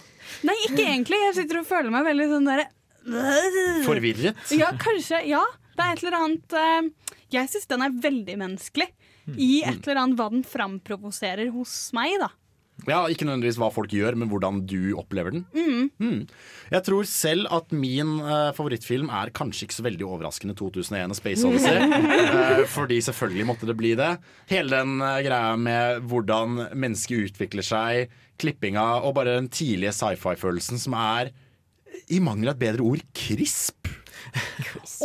Nei, ikke egentlig. Jeg sitter og føler meg veldig sånn derre Forvirret? Ja, kanskje. Ja. Det er et eller annet eh, Jeg syns den er veldig menneskelig. I et eller annet hva den framprovoserer hos meg, da. Ja, Ikke nødvendigvis hva folk gjør, men hvordan du opplever den. Mm. Mm. Jeg tror selv at min uh, favorittfilm er kanskje ikke så veldig overraskende 2001 og Space Odyssey. uh, fordi selvfølgelig måtte det bli det. Hele den uh, greia med hvordan mennesket utvikler seg, klippinga og bare den tidlige sci-fi-følelsen som er i mangel av et bedre ord, krisp.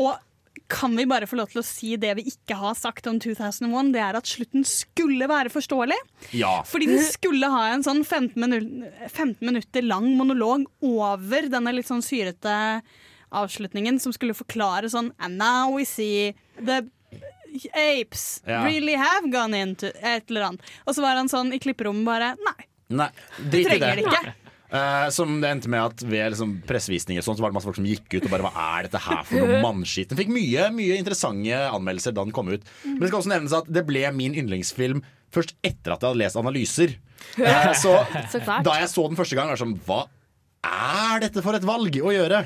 Og kan vi bare få lov til å si det vi ikke har sagt om 2001? Det er at slutten skulle være forståelig. Ja. Fordi den skulle ha en sånn 15, minu 15 minutter lang monolog over denne litt sånn syrete avslutningen, som skulle forklare sånn And now we see the apes Ja. really have gone into et eller annet. Og så var han sånn i klipperommet bare Nei, Nei, trenger det ikke. Eh, som det endte med at ved liksom pressevisninger sånt, så var det masse folk som gikk ut og bare Hva er dette her for noe mannskitt? Den fikk mye, mye interessante anmeldelser da den kom ut. Men det skal også nevnes at det ble min yndlingsfilm først etter at jeg hadde lest analyser. Uh, så Så da jeg så den første gang, var det sånn Hva er dette for et valg å gjøre?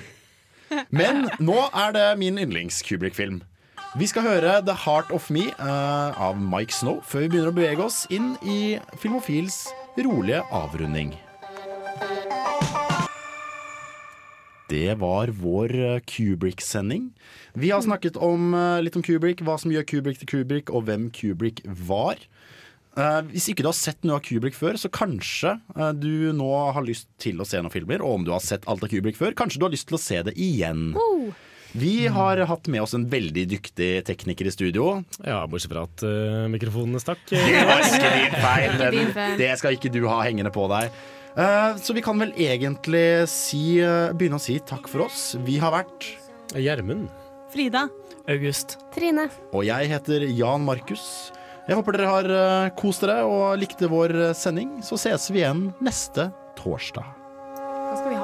Men nå er det min yndlings-Kubrick-film. Vi skal høre The Heart of Me uh, av Mike Snow før vi begynner å bevege oss inn i Filmofils rolige avrunding. Det var vår eh, Kubrick-sending. Vi har snakket om, eh, litt om Kubrick, hva som gjør Kubrick til Kubrick, og hvem Kubrick var. Eh, hvis ikke du har sett noe av Kubrick før, så kanskje du nå har lyst til å se noen filmer. Og om du har sett alt av Kubrick før, kanskje du har lyst til å se det igjen. Vi har hatt med oss en veldig dyktig tekniker i studio. Ja, bortsett fra at uh, mikrofonene stakk. Det var ikke din feil. Den, feil. det skal ikke du ha hengende på deg. Eh, så vi kan vel egentlig si, eh, begynne å si takk for oss. Vi har vært Gjermund. Frida. August. Trine. Og jeg heter Jan Markus. Jeg håper dere har eh, kost dere og likte vår sending. Så ses vi igjen neste torsdag. Hva skal vi ha?